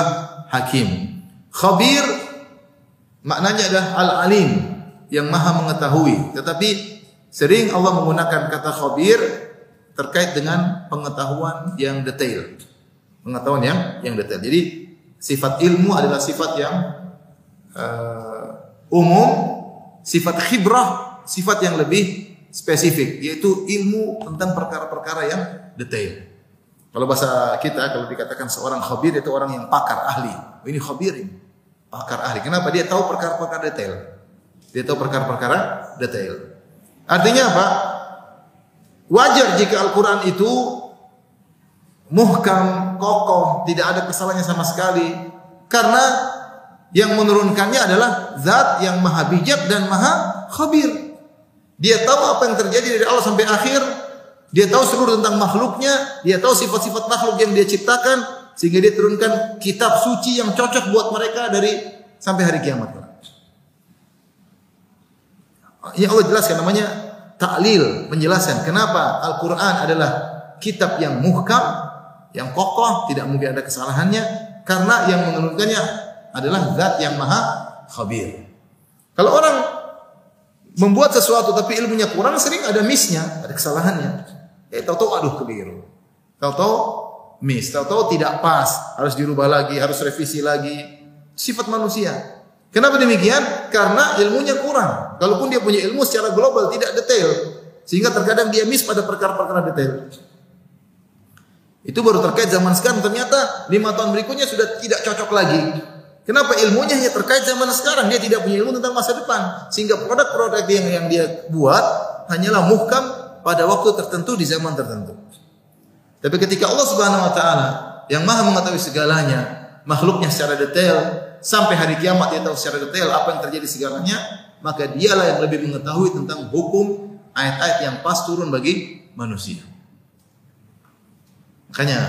hakim. Khabir maknanya adalah al-alim yang maha mengetahui. Tetapi Sering Allah menggunakan kata khabir terkait dengan pengetahuan yang detail. Pengetahuan yang yang detail. Jadi sifat ilmu adalah sifat yang uh, umum, sifat khibrah sifat yang lebih spesifik yaitu ilmu tentang perkara-perkara yang detail. Kalau bahasa kita kalau dikatakan seorang khabir itu orang yang pakar ahli. Ini khabir ini. Pakar ahli. Kenapa? Dia tahu perkara-perkara detail. Dia tahu perkara-perkara detail. Artinya apa? Wajar jika Al-Quran itu muhkam, kokoh, tidak ada kesalahannya sama sekali. Karena yang menurunkannya adalah zat yang maha bijak dan maha khabir. Dia tahu apa yang terjadi dari awal sampai akhir. Dia tahu seluruh tentang makhluknya. Dia tahu sifat-sifat makhluk yang dia ciptakan. Sehingga dia turunkan kitab suci yang cocok buat mereka dari sampai hari kiamat. Ya Allah jelaskan namanya taklil, penjelasan. Kenapa Al-Quran adalah kitab yang muhkam, yang kokoh, tidak mungkin ada kesalahannya. Karena yang menurunkannya adalah zat yang maha khabir. Kalau orang membuat sesuatu tapi ilmunya kurang, sering ada missnya, ada kesalahannya. Eh, tahu-tahu aduh keliru. Tahu-tahu miss, tahu-tahu tidak pas, harus dirubah lagi, harus revisi lagi. Sifat manusia. Kenapa demikian? Karena ilmunya kurang. Kalaupun dia punya ilmu secara global tidak detail, sehingga terkadang dia miss pada perkara-perkara detail. Itu baru terkait zaman sekarang. Ternyata lima tahun berikutnya sudah tidak cocok lagi. Kenapa ilmunya hanya terkait zaman sekarang? Dia tidak punya ilmu tentang masa depan. Sehingga produk-produk yang yang dia buat hanyalah muhkam pada waktu tertentu di zaman tertentu. Tapi ketika Allah Subhanahu wa taala yang Maha mengetahui segalanya, makhluknya secara detail sampai hari kiamat dia tahu secara detail apa yang terjadi segalanya, maka dialah yang lebih mengetahui tentang hukum ayat-ayat yang pas turun bagi manusia. Makanya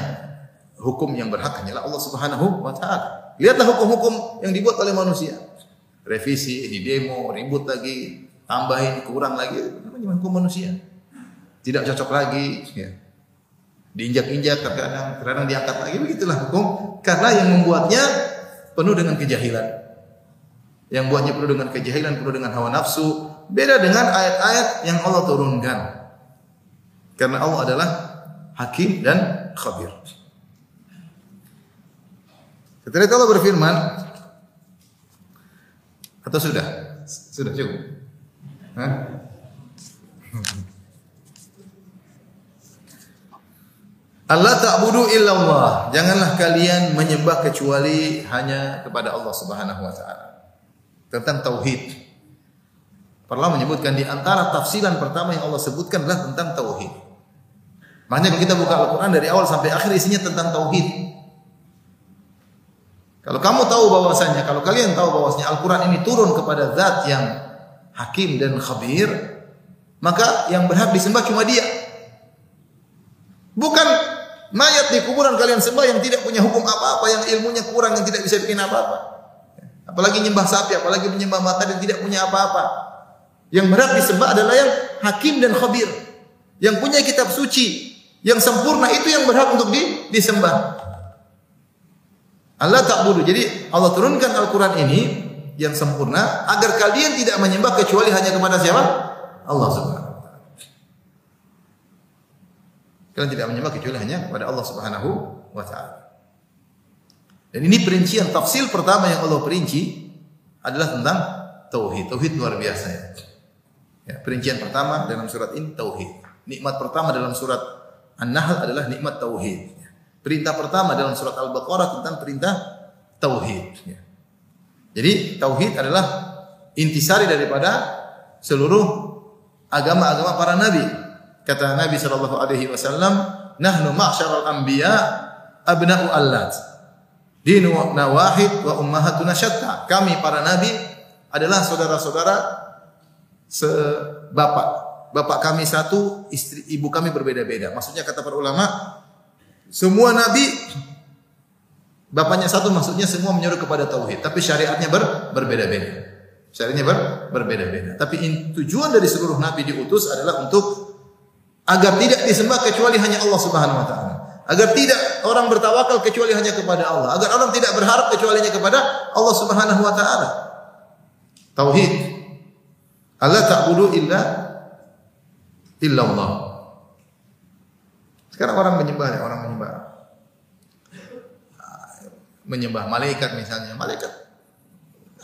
hukum yang berhak hanyalah Allah Subhanahu wa taala. Lihatlah hukum-hukum yang dibuat oleh manusia. Revisi, di demo, ribut lagi, tambahin, kurang lagi, namanya hukum manusia. Tidak cocok lagi, ya. Diinjak-injak terkadang, terkadang diangkat lagi, begitulah hukum. Karena yang membuatnya penuh dengan kejahilan. Yang buatnya penuh dengan kejahilan, penuh dengan hawa nafsu. Beda dengan ayat-ayat yang Allah turunkan. Karena Allah adalah hakim dan khabir. Ketika Allah berfirman, atau sudah? Sudah cukup? Hah? Allah ta'budu illallah. Janganlah kalian menyembah kecuali hanya kepada Allah Subhanahu wa taala. Tentang tauhid. Perlu menyebutkan di antara tafsiran pertama yang Allah sebutkan adalah tentang tauhid. Makanya kalau kita buka Al-Qur'an dari awal sampai akhir isinya tentang tauhid. Kalau kamu tahu bahwasanya, kalau kalian tahu bahwasanya Al-Qur'an ini turun kepada zat yang hakim dan khabir, maka yang berhak disembah cuma dia. Bukan mayat di kuburan kalian sembah yang tidak punya hukum apa-apa, yang ilmunya kurang, yang tidak bisa bikin apa-apa. Apalagi nyembah sapi, apalagi menyembah mata dan tidak punya apa-apa. Yang berhak disembah adalah yang hakim dan khabir. Yang punya kitab suci, yang sempurna itu yang berhak untuk di, disembah. Allah tak bodoh. Jadi Allah turunkan Al-Quran ini yang sempurna agar kalian tidak menyembah kecuali hanya kepada siapa? Allah Subhanahu wa taala. Kalian tidak menyembah kecuali hanya kepada Allah Subhanahu wa taala. Dan ini perincian tafsir pertama yang Allah perinci adalah tentang tauhid. Tauhid luar biasa ya. ya perincian pertama dalam surat ini tauhid. Nikmat pertama dalam surat An-Nahl adalah nikmat tauhid. Perintah pertama dalam surat Al-Baqarah tentang perintah tauhid. Ya. Jadi tauhid adalah intisari daripada seluruh agama-agama para nabi. Kata Nabi sallallahu alaihi wasallam, "Nahnu ma'syaral anbiya abna'u allat." Dinuna wahid wa ummahatuna syatta. Kami para nabi adalah saudara-saudara sebapak. Bapak kami satu, istri ibu kami berbeda-beda. Maksudnya kata para ulama, semua nabi bapaknya satu maksudnya semua menyuruh kepada tauhid, tapi syariatnya ber, berbeda-beda. Syariatnya ber, berbeda-beda. Tapi in, tujuan dari seluruh nabi diutus adalah untuk agar tidak disembah kecuali hanya Allah Subhanahu wa taala. Agar tidak orang bertawakal kecuali hanya kepada Allah. Agar orang tidak berharap kecuali hanya kepada Allah Subhanahu wa taala. Tauhid. Allah ta'budu illa illa Allah. Sekarang orang menyembah ya, orang menyembah menyembah malaikat misalnya. Malaikat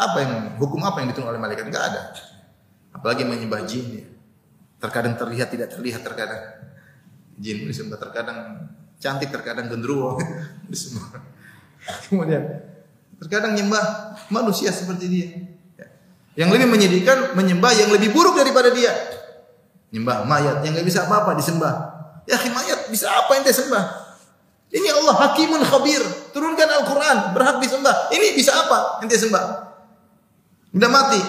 apa yang hukum apa yang diturunkan oleh malaikat? Enggak ada. Apalagi menyembah jin ya. Terkadang terlihat tidak terlihat terkadang. Jin disembah terkadang cantik terkadang gendruwo disembah. Kemudian terkadang nyembah manusia seperti dia. Yang lebih menyedihkan menyembah yang lebih buruk daripada dia. Nyembah mayat yang nggak bisa apa-apa disembah. Ya mayat bisa apa yang dia sembah? Ini Allah Hakimun Khabir. Turunkan Al-Quran. Berhak disembah. Ini bisa apa? Ente sembah. Udah mati.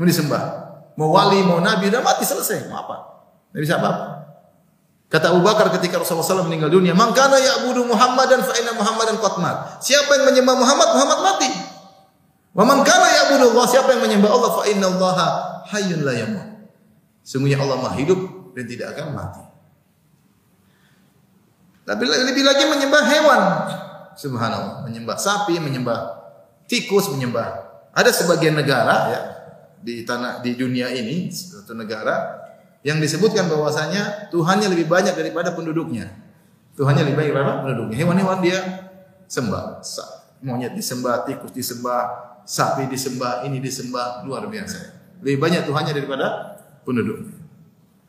Mau disembah. Mau wali, mau nabi. Udah mati selesai. Mau apa? Tidak bisa apa-apa. Kata Abu Bakar ketika Rasulullah SAW meninggal dunia, "Man kana ya'budu Muhammadan fa inna Muhammadan qad mat." Siapa yang menyembah Muhammad, Muhammad mati. Wa man kana ya'budu Allah, siapa yang menyembah Allah, fa inna Allah hayyun la yamut. Sungguhnya Allah Maha hidup dan tidak akan mati. Tapi lebih lagi menyembah hewan. Subhanallah, menyembah sapi, menyembah tikus, menyembah. Ada sebagian negara ya di tanah di dunia ini, suatu negara yang disebutkan bahwasanya Tuhannya lebih banyak daripada penduduknya. Tuhannya lebih banyak daripada penduduknya. Hewan-hewan dia sembah. Monyet disembah, tikus disembah, sapi disembah, ini disembah, luar biasa. Lebih banyak Tuhannya daripada penduduknya.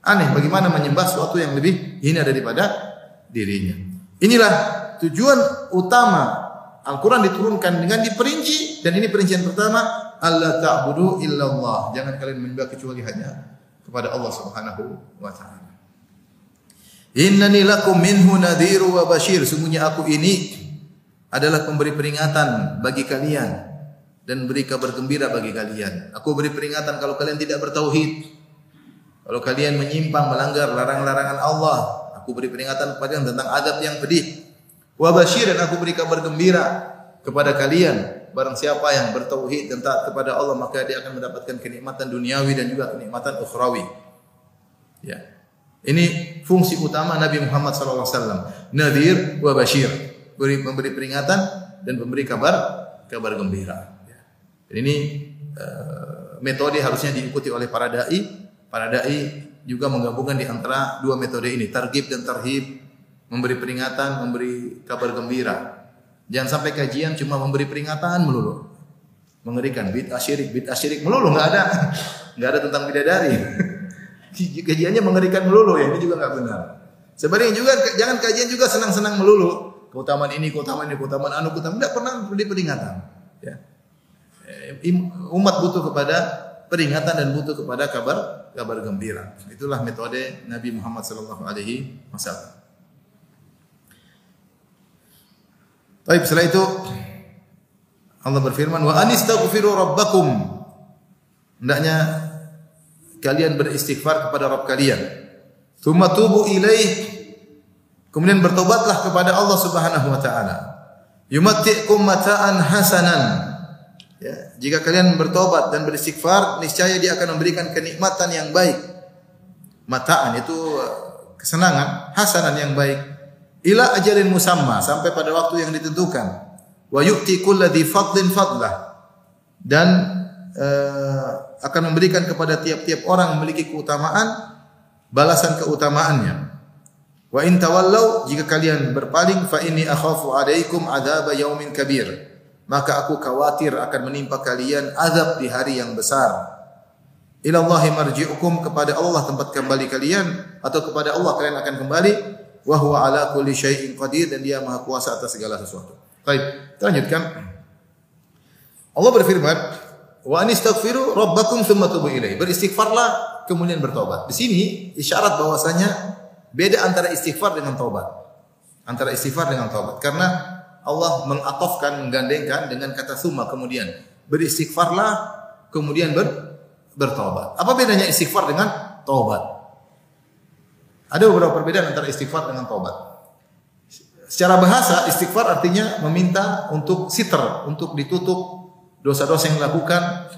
Aneh bagaimana menyembah sesuatu yang lebih hina daripada dirinya. Inilah tujuan utama Al-Quran diturunkan dengan diperinci dan ini perincian pertama Allah ta'budu illallah. Jangan kalian menyembah kecuali hanya kepada Allah Subhanahu wa taala. Innani lakum minhu nadhiru wa bashir. Sungguhnya aku ini adalah pemberi peringatan bagi kalian dan beri kabar gembira bagi kalian. Aku beri peringatan kalau kalian tidak bertauhid. Kalau kalian menyimpang melanggar larangan-larangan Allah, aku beri peringatan kepada kalian tentang adab yang pedih. Wa bashir dan aku beri kabar gembira kepada kalian barang siapa yang bertauhid dan taat kepada Allah maka dia akan mendapatkan kenikmatan duniawi dan juga kenikmatan ukhrawi. Ya. Ini fungsi utama Nabi Muhammad SAW. Nadir wa bashir. Beri, memberi peringatan dan memberi kabar kabar gembira. Ya. Ini uh, metode harusnya diikuti oleh para dai. Para dai juga menggabungkan di antara dua metode ini, targib dan tarhib, memberi peringatan, memberi kabar gembira. Jangan sampai kajian cuma memberi peringatan melulu. Mengerikan bid'ah syirik, bid'ah syirik melulu nggak ada. nggak ada tentang bidadari. Kajiannya mengerikan melulu ya, ini juga nggak benar. Sebenarnya juga jangan kajian juga senang-senang melulu. Keutamaan ini, keutamaan ini, keutamaan anu, keutamaan tidak pernah beri peringatan. Ya. Umat butuh kepada peringatan dan butuh kepada kabar kabar gembira. Itulah metode Nabi Muhammad sallallahu alaihi wasallam. Baik, setelah itu Allah berfirman, "Wa anistaghfiru rabbakum." Hendaknya kalian beristighfar kepada Rabb kalian. Tsumma tubu ilaih. Kemudian bertobatlah kepada Allah Subhanahu wa taala. Yumatti'kum mata'an hasanan. Ya, jika kalian bertobat dan beristighfar, niscaya Dia akan memberikan kenikmatan yang baik. Mata'an itu kesenangan, hasanan yang baik ila ajalin musamma sampai pada waktu yang ditentukan. Wa yu'ti kulladzi fadlin fadlah. Dan uh, akan memberikan kepada tiap-tiap orang memiliki keutamaan balasan keutamaannya. Wa in tawallau jika kalian berpaling fa inni akhafu alaikum adzab yaumin kabir. Maka aku khawatir akan menimpa kalian azab di hari yang besar. Ila Allahi marji'ukum kepada Allah tempat kembali kalian atau kepada Allah kalian akan kembali wa huwa ala kulli syai'in qadir dan dia maha kuasa atas segala sesuatu. Baik, kita lanjutkan. Allah berfirman, wa anistaghfiru rabbakum tsumma tubu ilaihi. Beristighfarlah kemudian bertobat. Di sini isyarat bahwasanya beda antara istighfar dengan tobat. Antara istighfar dengan tobat. Karena Allah mengatofkan, menggandengkan dengan kata summa kemudian. Beristighfarlah kemudian ber, bertobat. Apa bedanya istighfar dengan tobat? Ada beberapa perbedaan antara istighfar dengan taubat. Secara bahasa istighfar artinya meminta untuk siter, untuk ditutup dosa-dosa yang dilakukan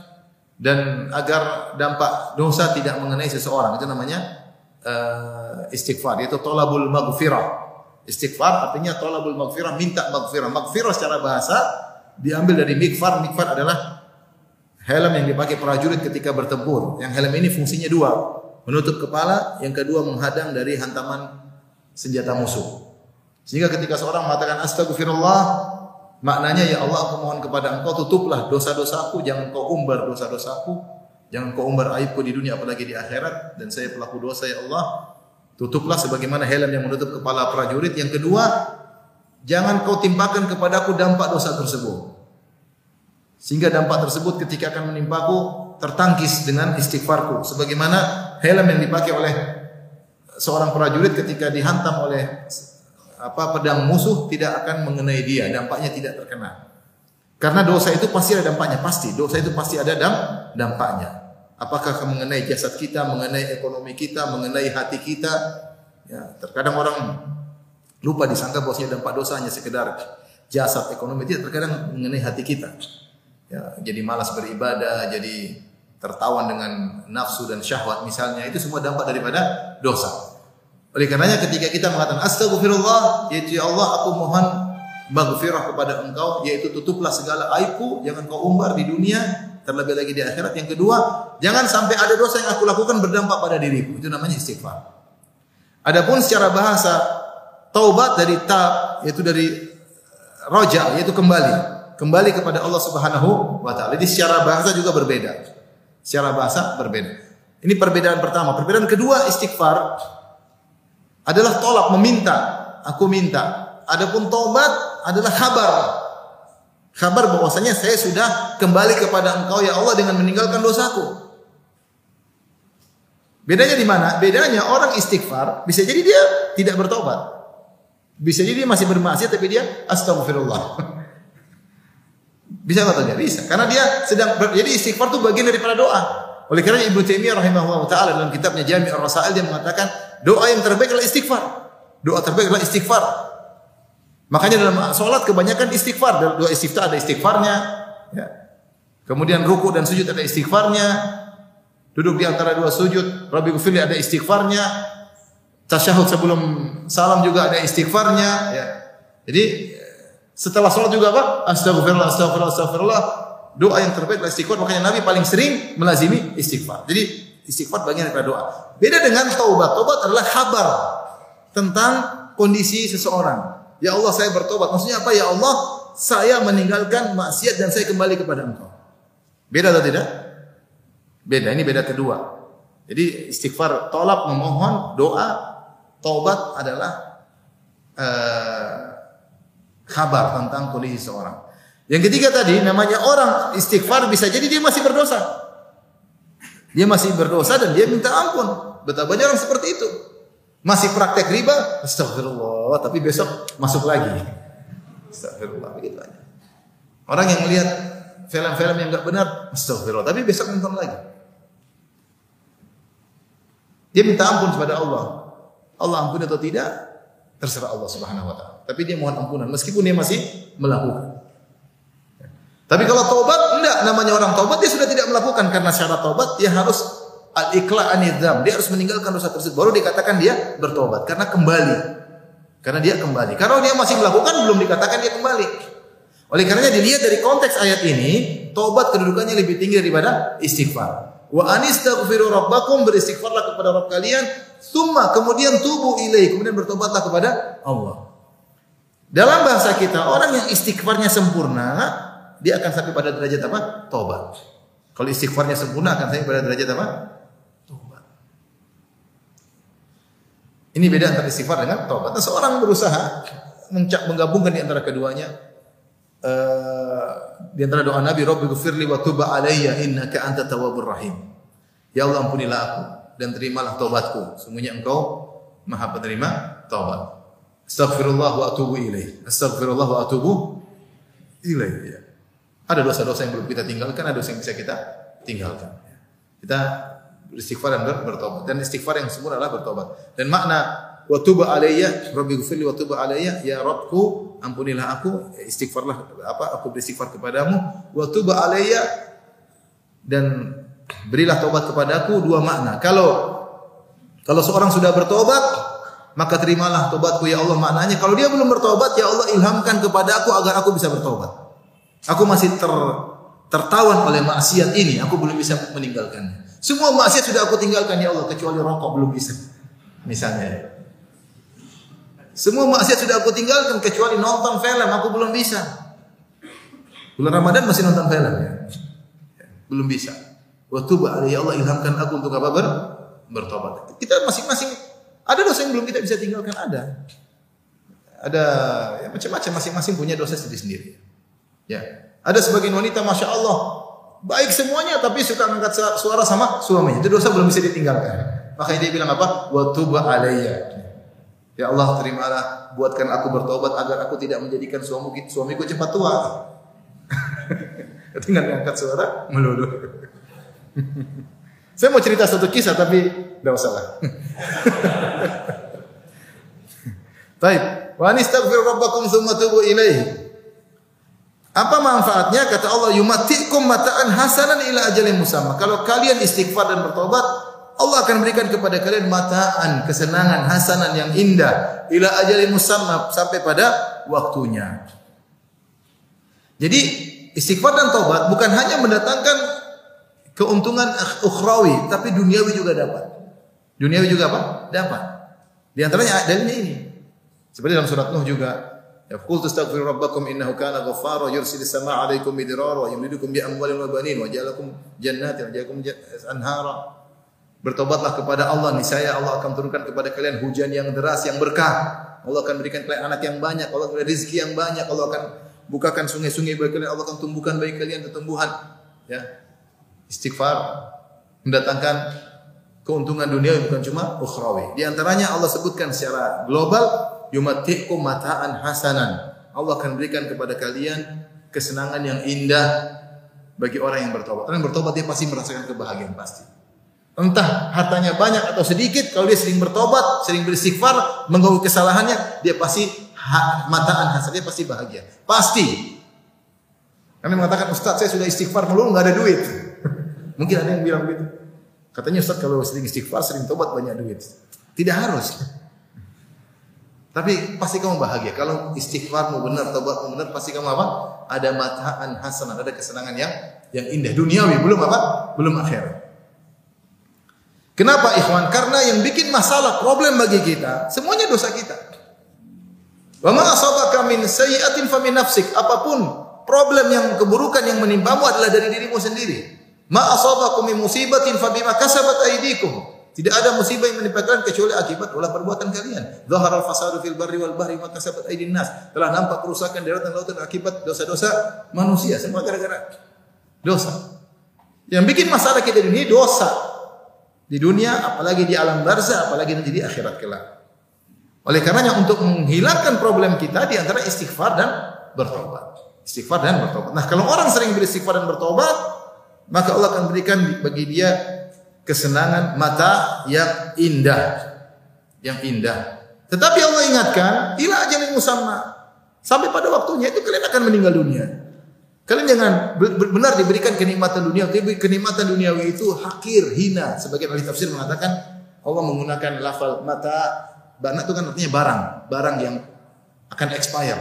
dan agar dampak dosa tidak mengenai seseorang. Itu namanya uh, istighfar, yaitu tolabul maghfirah. Istighfar artinya tolabul maghfirah, minta maghfirah. Maghfirah secara bahasa diambil dari mikfar. Mikfar adalah helm yang dipakai prajurit ketika bertempur. Yang helm ini fungsinya dua menutup kepala, yang kedua menghadang dari hantaman senjata musuh. Sehingga ketika seorang mengatakan astagfirullah, maknanya ya Allah aku mohon kepada Engkau tutuplah dosa-dosaku, jangan kau umbar dosa-dosaku, jangan kau umbar aibku di dunia apalagi di akhirat dan saya pelaku dosa ya Allah. Tutuplah sebagaimana helm yang menutup kepala prajurit. Yang kedua, jangan kau timpakan kepadaku dampak dosa tersebut. Sehingga dampak tersebut ketika akan menimpaku tertangkis dengan istighfarku sebagaimana helm yang dipakai oleh seorang prajurit ketika dihantam oleh apa pedang musuh tidak akan mengenai dia, dampaknya tidak terkena. Karena dosa itu pasti ada dampaknya, pasti. Dosa itu pasti ada dam dampaknya. Apakah mengenai jasad kita, mengenai ekonomi kita, mengenai hati kita. Ya, terkadang orang lupa disangka bahwasanya dampak dosa hanya sekedar jasad ekonomi tidak terkadang mengenai hati kita. Ya, jadi malas beribadah, jadi tertawan dengan nafsu dan syahwat misalnya itu semua dampak daripada dosa. Oleh karenanya ketika kita mengatakan astagfirullah yaitu ya Allah aku mohon maghfirah kepada engkau yaitu tutuplah segala aibku jangan kau umbar di dunia terlebih lagi di akhirat. Yang kedua, jangan sampai ada dosa yang aku lakukan berdampak pada diriku. Itu namanya istighfar. Adapun secara bahasa taubat dari tab yaitu dari roja yaitu kembali kembali kepada Allah Subhanahu wa taala. Jadi secara bahasa juga berbeda. Secara bahasa berbeda. Ini perbedaan pertama. Perbedaan kedua istighfar adalah tolak meminta. Aku minta. Adapun taubat adalah kabar. Kabar bahwasanya saya sudah kembali kepada Engkau ya Allah dengan meninggalkan dosaku. Bedanya di mana? Bedanya orang istighfar bisa jadi dia tidak bertobat. Bisa jadi dia masih bermaksiat tapi dia astagfirullah. Bisa atau tidak? Bisa. Karena dia sedang jadi istighfar itu bagian daripada doa. Oleh karena Ibnu Taimiyah rahimahullah taala dalam kitabnya Jami' ar-Rasail dia mengatakan doa yang terbaik adalah istighfar. Doa terbaik adalah istighfar. Makanya dalam sholat kebanyakan istighfar. Dalam doa istiftah ada istighfarnya. Ya. Kemudian ruku dan sujud ada istighfarnya. Duduk di antara dua sujud, Rabbi Gufirli ada istighfarnya. Tasyahud sebelum salam juga ada istighfarnya. Ya. Jadi setelah sholat juga apa? Astagfirullah, astagfirullah, astagfirullah. Doa yang terbaik adalah istighfar. Makanya Nabi paling sering melazimi istighfar. Jadi istighfar bagian daripada doa. Beda dengan taubat. Taubat adalah kabar tentang kondisi seseorang. Ya Allah saya bertobat. Maksudnya apa? Ya Allah saya meninggalkan maksiat dan saya kembali kepada Engkau. Beda atau tidak? Beda. Ini beda kedua. Jadi istighfar tolak memohon doa taubat adalah uh, kabar tentang kondisi seorang. Yang ketiga tadi namanya orang istighfar bisa jadi dia masih berdosa. Dia masih berdosa dan dia minta ampun. Betapa banyak orang seperti itu. Masih praktek riba, astagfirullah, tapi besok masuk lagi. Astagfirullah, begitu aja. Orang yang melihat film-film yang enggak benar, astagfirullah, tapi besok nonton lagi. Dia minta ampun kepada Allah. Allah ampun atau tidak, terserah Allah Subhanahu wa taala. Tapi dia mohon ampunan meskipun dia masih melakukan. Tapi kalau taubat enggak namanya orang taubat dia sudah tidak melakukan karena syarat taubat dia harus al-iqla anidam. Dia harus meninggalkan dosa tersebut baru dikatakan dia bertobat karena kembali. Karena dia kembali. Kalau dia masih melakukan belum dikatakan dia kembali. Oleh karenanya dilihat dari konteks ayat ini, taubat kedudukannya lebih tinggi daripada istighfar. Wa anistaghfiru rabbakum beristighfarlah kepada Rabb kalian, summa kemudian tubuh ilaih, kemudian bertobatlah kepada Allah. Dalam bahasa kita, orang yang istighfarnya sempurna, dia akan sampai pada derajat apa? Tobat. Kalau istighfarnya sempurna akan sampai pada derajat apa? Tobat. Ini beda antara istighfar dengan tobat. Nah, seorang berusaha menggabungkan di antara keduanya. Uh, di antara doa Nabi, Rabbi gufirli wa tuba alayya innaka anta tawwabur rahim. Ya Allah ampunilah aku dan terimalah taubatku. Semuanya engkau maha penerima taubat. Astaghfirullah wa atubu ilaih. Astaghfirullah wa atubu ilaih. Ya. Ada dosa-dosa yang belum kita tinggalkan, ada dosa yang bisa kita tinggalkan. Kita beristighfar dan bertobat. Dan istighfar yang sempurna adalah bertobat. Dan makna wa tuba alayya, Rabbi ghfirli wa tuba alayya, ya Rabbku, ampunilah aku, istighfarlah apa aku beristighfar kepadamu, wa tuba alayya dan berilah tobat kepadaku dua makna. Kalau kalau seorang sudah bertobat, maka terimalah tobatku ya Allah maknanya. Kalau dia belum bertobat ya Allah ilhamkan kepada aku agar aku bisa bertobat aku masih ter tertawan oleh maksiat ini aku belum bisa meninggalkannya. Semua maksiat sudah aku tinggalkan ya Allah kecuali rokok belum bisa misalnya semua maksiat sudah aku tinggalkan kecuali nonton film aku belum bisa bulan Ramadan masih nonton film ya belum bisa waktu ya Allah ilhamkan aku untuk apa ber bertobat kita masing-masing ada dosa yang belum kita bisa tinggalkan ada. Ada ya, macam-macam masing-masing punya dosa sendiri-sendiri. Ya. Ada sebagian wanita masya Allah baik semuanya tapi suka angkat suara sama suaminya. Itu dosa belum bisa ditinggalkan. Makanya dia bilang apa? Wa tuba alayya. Ya Allah, terimalah, buatkan aku bertobat agar aku tidak menjadikan suamiku, suamiku cepat tua. Tinggal ngangkat suara melulu. Saya mau cerita satu kisah tapi tidak usah lah. Baik. Wa anistaghfir rabbakum tsumma tubu ilaihi. Apa manfaatnya? Kata Allah, yumatikum mata'an hasanan ila ajalin musamma. Kalau kalian istighfar dan bertobat, Allah akan berikan kepada kalian mataan, kesenangan, hasanan yang indah ila ajalin musamma sampai pada waktunya. Jadi istighfar dan tobat bukan hanya mendatangkan keuntungan ukhrawi, tapi duniawi juga dapat. Duniawi juga apa? Dapat. Di antaranya dalilnya ini. Seperti dalam surat Nuh juga, Ya qul tastaghfiru rabbakum innahu kana ghaffara yursilis samaa 'alaikum midrara yumdidukum bi amwalin wa banin wa ja'alakum jannatin wa ja'alakum anhara. Bertobatlah kepada Allah niscaya Allah akan turunkan kepada kalian hujan yang deras yang berkah. Allah akan berikan kalian anak yang banyak, Allah akan berikan rezeki yang banyak, Allah akan bukakan sungai-sungai bagi kalian, Allah akan tumbuhkan bagi kalian tumbuhan. Ya. Istighfar mendatangkan keuntungan dunia bukan cuma ukhrawi. Di antaranya Allah sebutkan secara global yumatikum mataan hasanan. Allah akan berikan kepada kalian kesenangan yang indah bagi orang yang bertobat. Orang yang bertobat dia pasti merasakan kebahagiaan pasti. Entah hartanya banyak atau sedikit, kalau dia sering bertobat, sering beristighfar, mengakui kesalahannya, dia pasti mataan hasan, dia pasti bahagia. Pasti. Kami mengatakan, Ustaz saya sudah istighfar melulu, nggak ada duit. Mungkin ada yang bilang begitu. Katanya Ustaz kalau sering istighfar, sering tobat banyak duit. Tidak harus. Tapi pasti kamu bahagia. Kalau istighfarmu benar, tobatmu benar, pasti kamu apa? Ada mataan hasanah, ada kesenangan yang yang indah duniawi, belum apa? Belum akhirat. Kenapa ikhwan? Karena yang bikin masalah, problem bagi kita, semuanya dosa kita. Wa ma asabaka min sayyi'atin fa min nafsik. Apa pun problem yang keburukan yang menimpamu adalah dari dirimu sendiri. Ma asabakum min musibatin fa bima kasabat aydikum. Tidak ada musibah yang menimpa kalian kecuali akibat ulah perbuatan kalian. Zahara al-fasadu fil barri wal bahri maka sabat aidin nas. Telah nampak kerusakan di lautan lautan akibat dosa-dosa manusia. Semua gara-gara dosa. Yang bikin masalah kita di dunia dosa. Di dunia, apalagi di alam barzah, apalagi nanti di akhirat kelak. Oleh karenanya untuk menghilangkan problem kita di antara istighfar dan bertobat. Istighfar dan bertobat. Nah, kalau orang sering beristighfar dan bertobat, maka Allah akan berikan bagi dia kesenangan mata yang indah. Yang indah. Tetapi Allah ingatkan, ila ajalin musamma. Sampai pada waktunya itu kalian akan meninggal dunia. Kalian jangan benar diberikan kenikmatan dunia, tapi kenikmatan duniawi itu hakir, hina. Sebagian ahli tafsir mengatakan Allah menggunakan lafal mata, bana itu kan artinya barang, barang yang akan expire.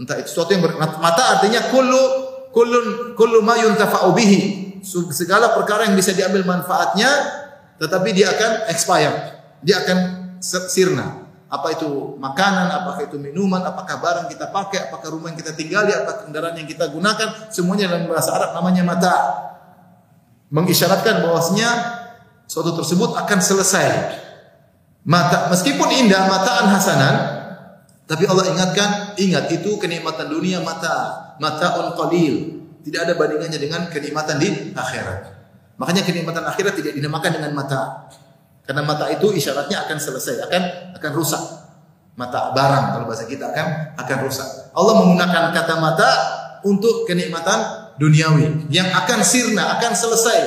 Entah itu sesuatu yang ber, mata artinya kullu kullun kullu ma yuntafa'u bihi segala perkara yang bisa diambil manfaatnya tetapi dia akan expire. Dia akan sirna. Apa itu makanan, apakah itu minuman, apakah barang kita pakai, apakah rumah yang kita tinggali, apakah kendaraan yang kita gunakan, semuanya dalam bahasa Arab namanya mata. Mengisyaratkan bahwasanya suatu tersebut akan selesai. Mata meskipun indah mataan hasanan, tapi Allah ingatkan, ingat itu kenikmatan dunia mata, mataun qalil. Tidak ada bandingannya dengan kenikmatan di akhirat. Makanya kenikmatan akhirat tidak dinamakan dengan mata. Karena mata itu isyaratnya akan selesai, akan akan rusak. Mata barang kalau bahasa kita akan akan rusak. Allah menggunakan kata mata untuk kenikmatan duniawi yang akan sirna, akan selesai.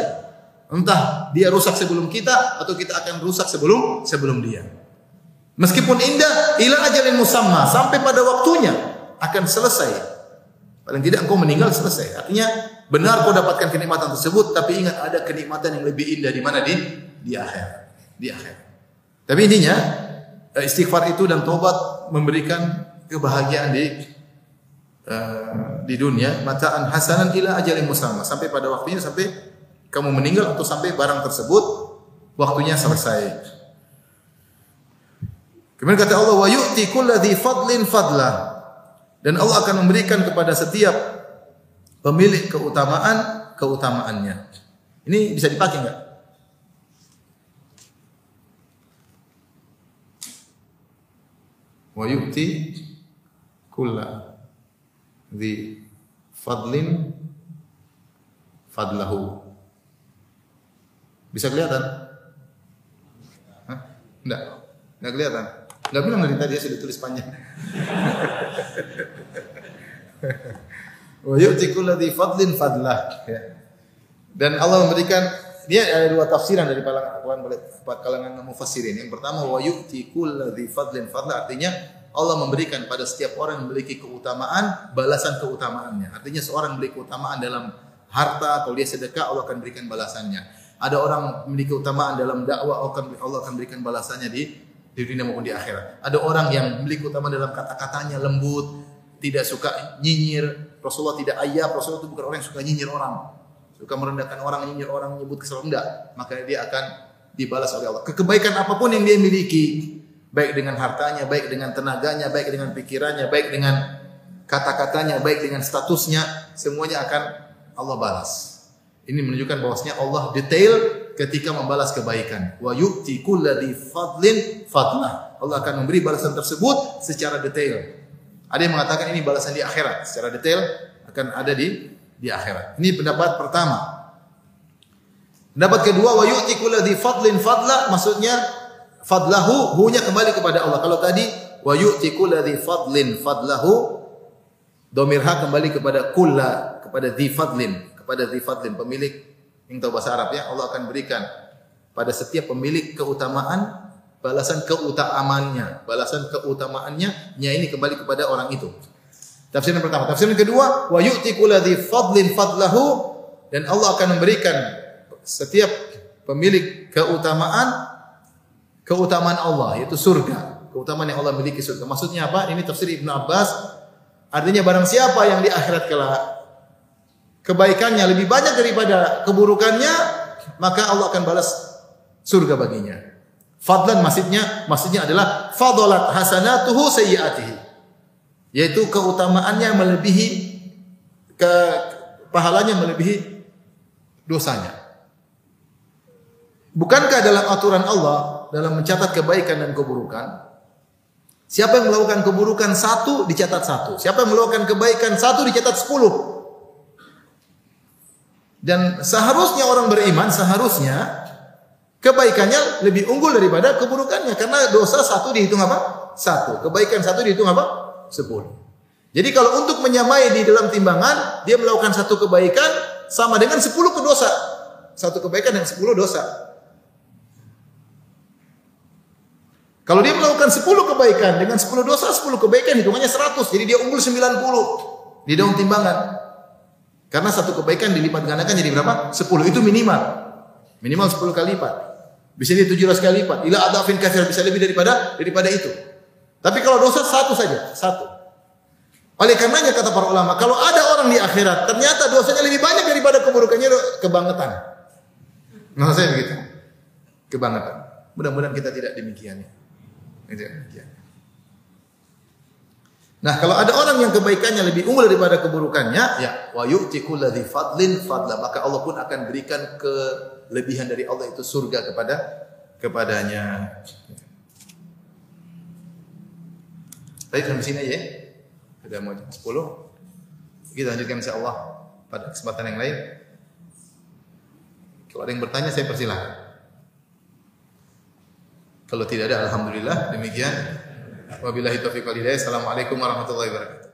Entah dia rusak sebelum kita atau kita akan rusak sebelum sebelum dia. Meskipun indah, ila ajalin musamma sampai pada waktunya akan selesai Paling tidak engkau meninggal selesai. Artinya benar kau dapatkan kenikmatan tersebut, tapi ingat ada kenikmatan yang lebih indah di mana di di akhir, di akhir. Tapi intinya eh, istighfar itu dan tobat memberikan kebahagiaan di uh, di dunia, mataan hasanan ila ajalin musamma sampai pada waktunya sampai kamu meninggal atau sampai barang tersebut waktunya selesai. Kemudian kata Allah wa yu'ti kulladzi fadlin fadlah. Dan Allah akan memberikan kepada setiap pemilik keutamaan keutamaannya. Ini bisa dipakai enggak? Wa yu'ti kulla di fadlin fadlahu. Bisa kelihatan? Hah? Enggak. Enggak kelihatan. Enggak bilang dari tadi ya sudah tulis panjang. Wa yu'ti kulli fadlin fadlah. Ya. Dan Allah memberikan dia ada dua tafsiran dari kalangan kalangan mufassirin. Yang pertama wa yu'ti kulli fadlin fadlah artinya Allah memberikan pada setiap orang yang memiliki keutamaan balasan keutamaannya. Artinya seorang memiliki keutamaan dalam harta atau dia sedekah Allah akan berikan balasannya. Ada orang memiliki keutamaan dalam dakwah Allah akan berikan balasannya di di dunia maupun di akhirat. Ada orang yang memiliki keutamaan dalam kata-katanya lembut, tidak suka nyinyir. Rasulullah tidak ayah, Rasulullah itu bukan orang yang suka nyinyir orang. Suka merendahkan orang, nyinyir orang, menyebut kesalahan enggak. Maka dia akan dibalas oleh Allah. Kekebaikan apa pun yang dia miliki, baik dengan hartanya, baik dengan tenaganya, baik dengan pikirannya, baik dengan kata-katanya, baik dengan statusnya, semuanya akan Allah balas. Ini menunjukkan bahwasanya Allah detail ketika membalas kebaikan. Wa yu'ti kulladzi fadlin fadlah. Allah akan memberi balasan tersebut secara detail. Ada yang mengatakan ini balasan di akhirat secara detail akan ada di di akhirat. Ini pendapat pertama. Pendapat kedua wa yu'ti kulladzi fadlin fadla maksudnya fadlahu hunya kembali kepada Allah. Kalau tadi wa yu'ti kulladzi fadlin fadlahu domirha kembali kepada kulla kepada dzi fadlin kepada dzi fadlin pemilik yang tahu bahasa Arab ya Allah akan berikan pada setiap pemilik keutamaan balasan keutamaannya, balasan keutamaannya, nya ini kembali kepada orang itu. Tafsir yang pertama. Tafsir yang kedua, wa yu'ti kulladzi fadlin fadlahu dan Allah akan memberikan setiap pemilik keutamaan keutamaan Allah yaitu surga. Keutamaan yang Allah miliki surga. Maksudnya apa? Ini tafsir Ibnu Abbas. Artinya barang siapa yang di akhirat kelak kebaikannya lebih banyak daripada keburukannya, maka Allah akan balas surga baginya. Fadlan maksudnya maksudnya adalah fadalat hasanatuhu sayyiatihi. Yaitu keutamaannya melebihi ke pahalanya melebihi dosanya. Bukankah dalam aturan Allah dalam mencatat kebaikan dan keburukan Siapa yang melakukan keburukan satu dicatat satu. Siapa yang melakukan kebaikan satu dicatat sepuluh. Dan seharusnya orang beriman seharusnya Kebaikannya lebih unggul daripada keburukannya karena dosa satu dihitung apa? Satu. Kebaikan satu dihitung apa? Sepuluh. Jadi kalau untuk menyamai di dalam timbangan, dia melakukan satu kebaikan sama dengan sepuluh dosa. Satu kebaikan dan sepuluh dosa. Kalau dia melakukan sepuluh kebaikan dengan sepuluh dosa, sepuluh kebaikan hitungannya seratus. Jadi dia unggul sembilan puluh di dalam timbangan. Karena satu kebaikan dilipat gandakan jadi berapa? Sepuluh itu minimal. Minimal sepuluh kali lipat. Bisa dia 700 kali lipat. Ila adafin kafir bisa lebih daripada daripada itu. Tapi kalau dosa satu saja, satu. Oleh karenanya kata para ulama, kalau ada orang di akhirat ternyata dosanya lebih banyak daripada keburukannya, kebangetan. Nggak saya begitu. Kebangetan. Mudah-mudahan kita tidak demikian. Nah, kalau ada orang yang kebaikannya lebih unggul daripada keburukannya, ya wa yu'ti fadlin fadla, maka Allah pun akan berikan kelebihan dari Allah itu surga kepada kepadanya. Baik, sampai sini aja ya. Sudah mau jam 10. Kita lanjutkan insyaallah pada kesempatan yang lain. Kalau ada yang bertanya saya persilahkan. Kalau tidak ada alhamdulillah demikian. Wabillahi taufiq walhidayah. Assalamualaikum warahmatullahi wabarakatuh.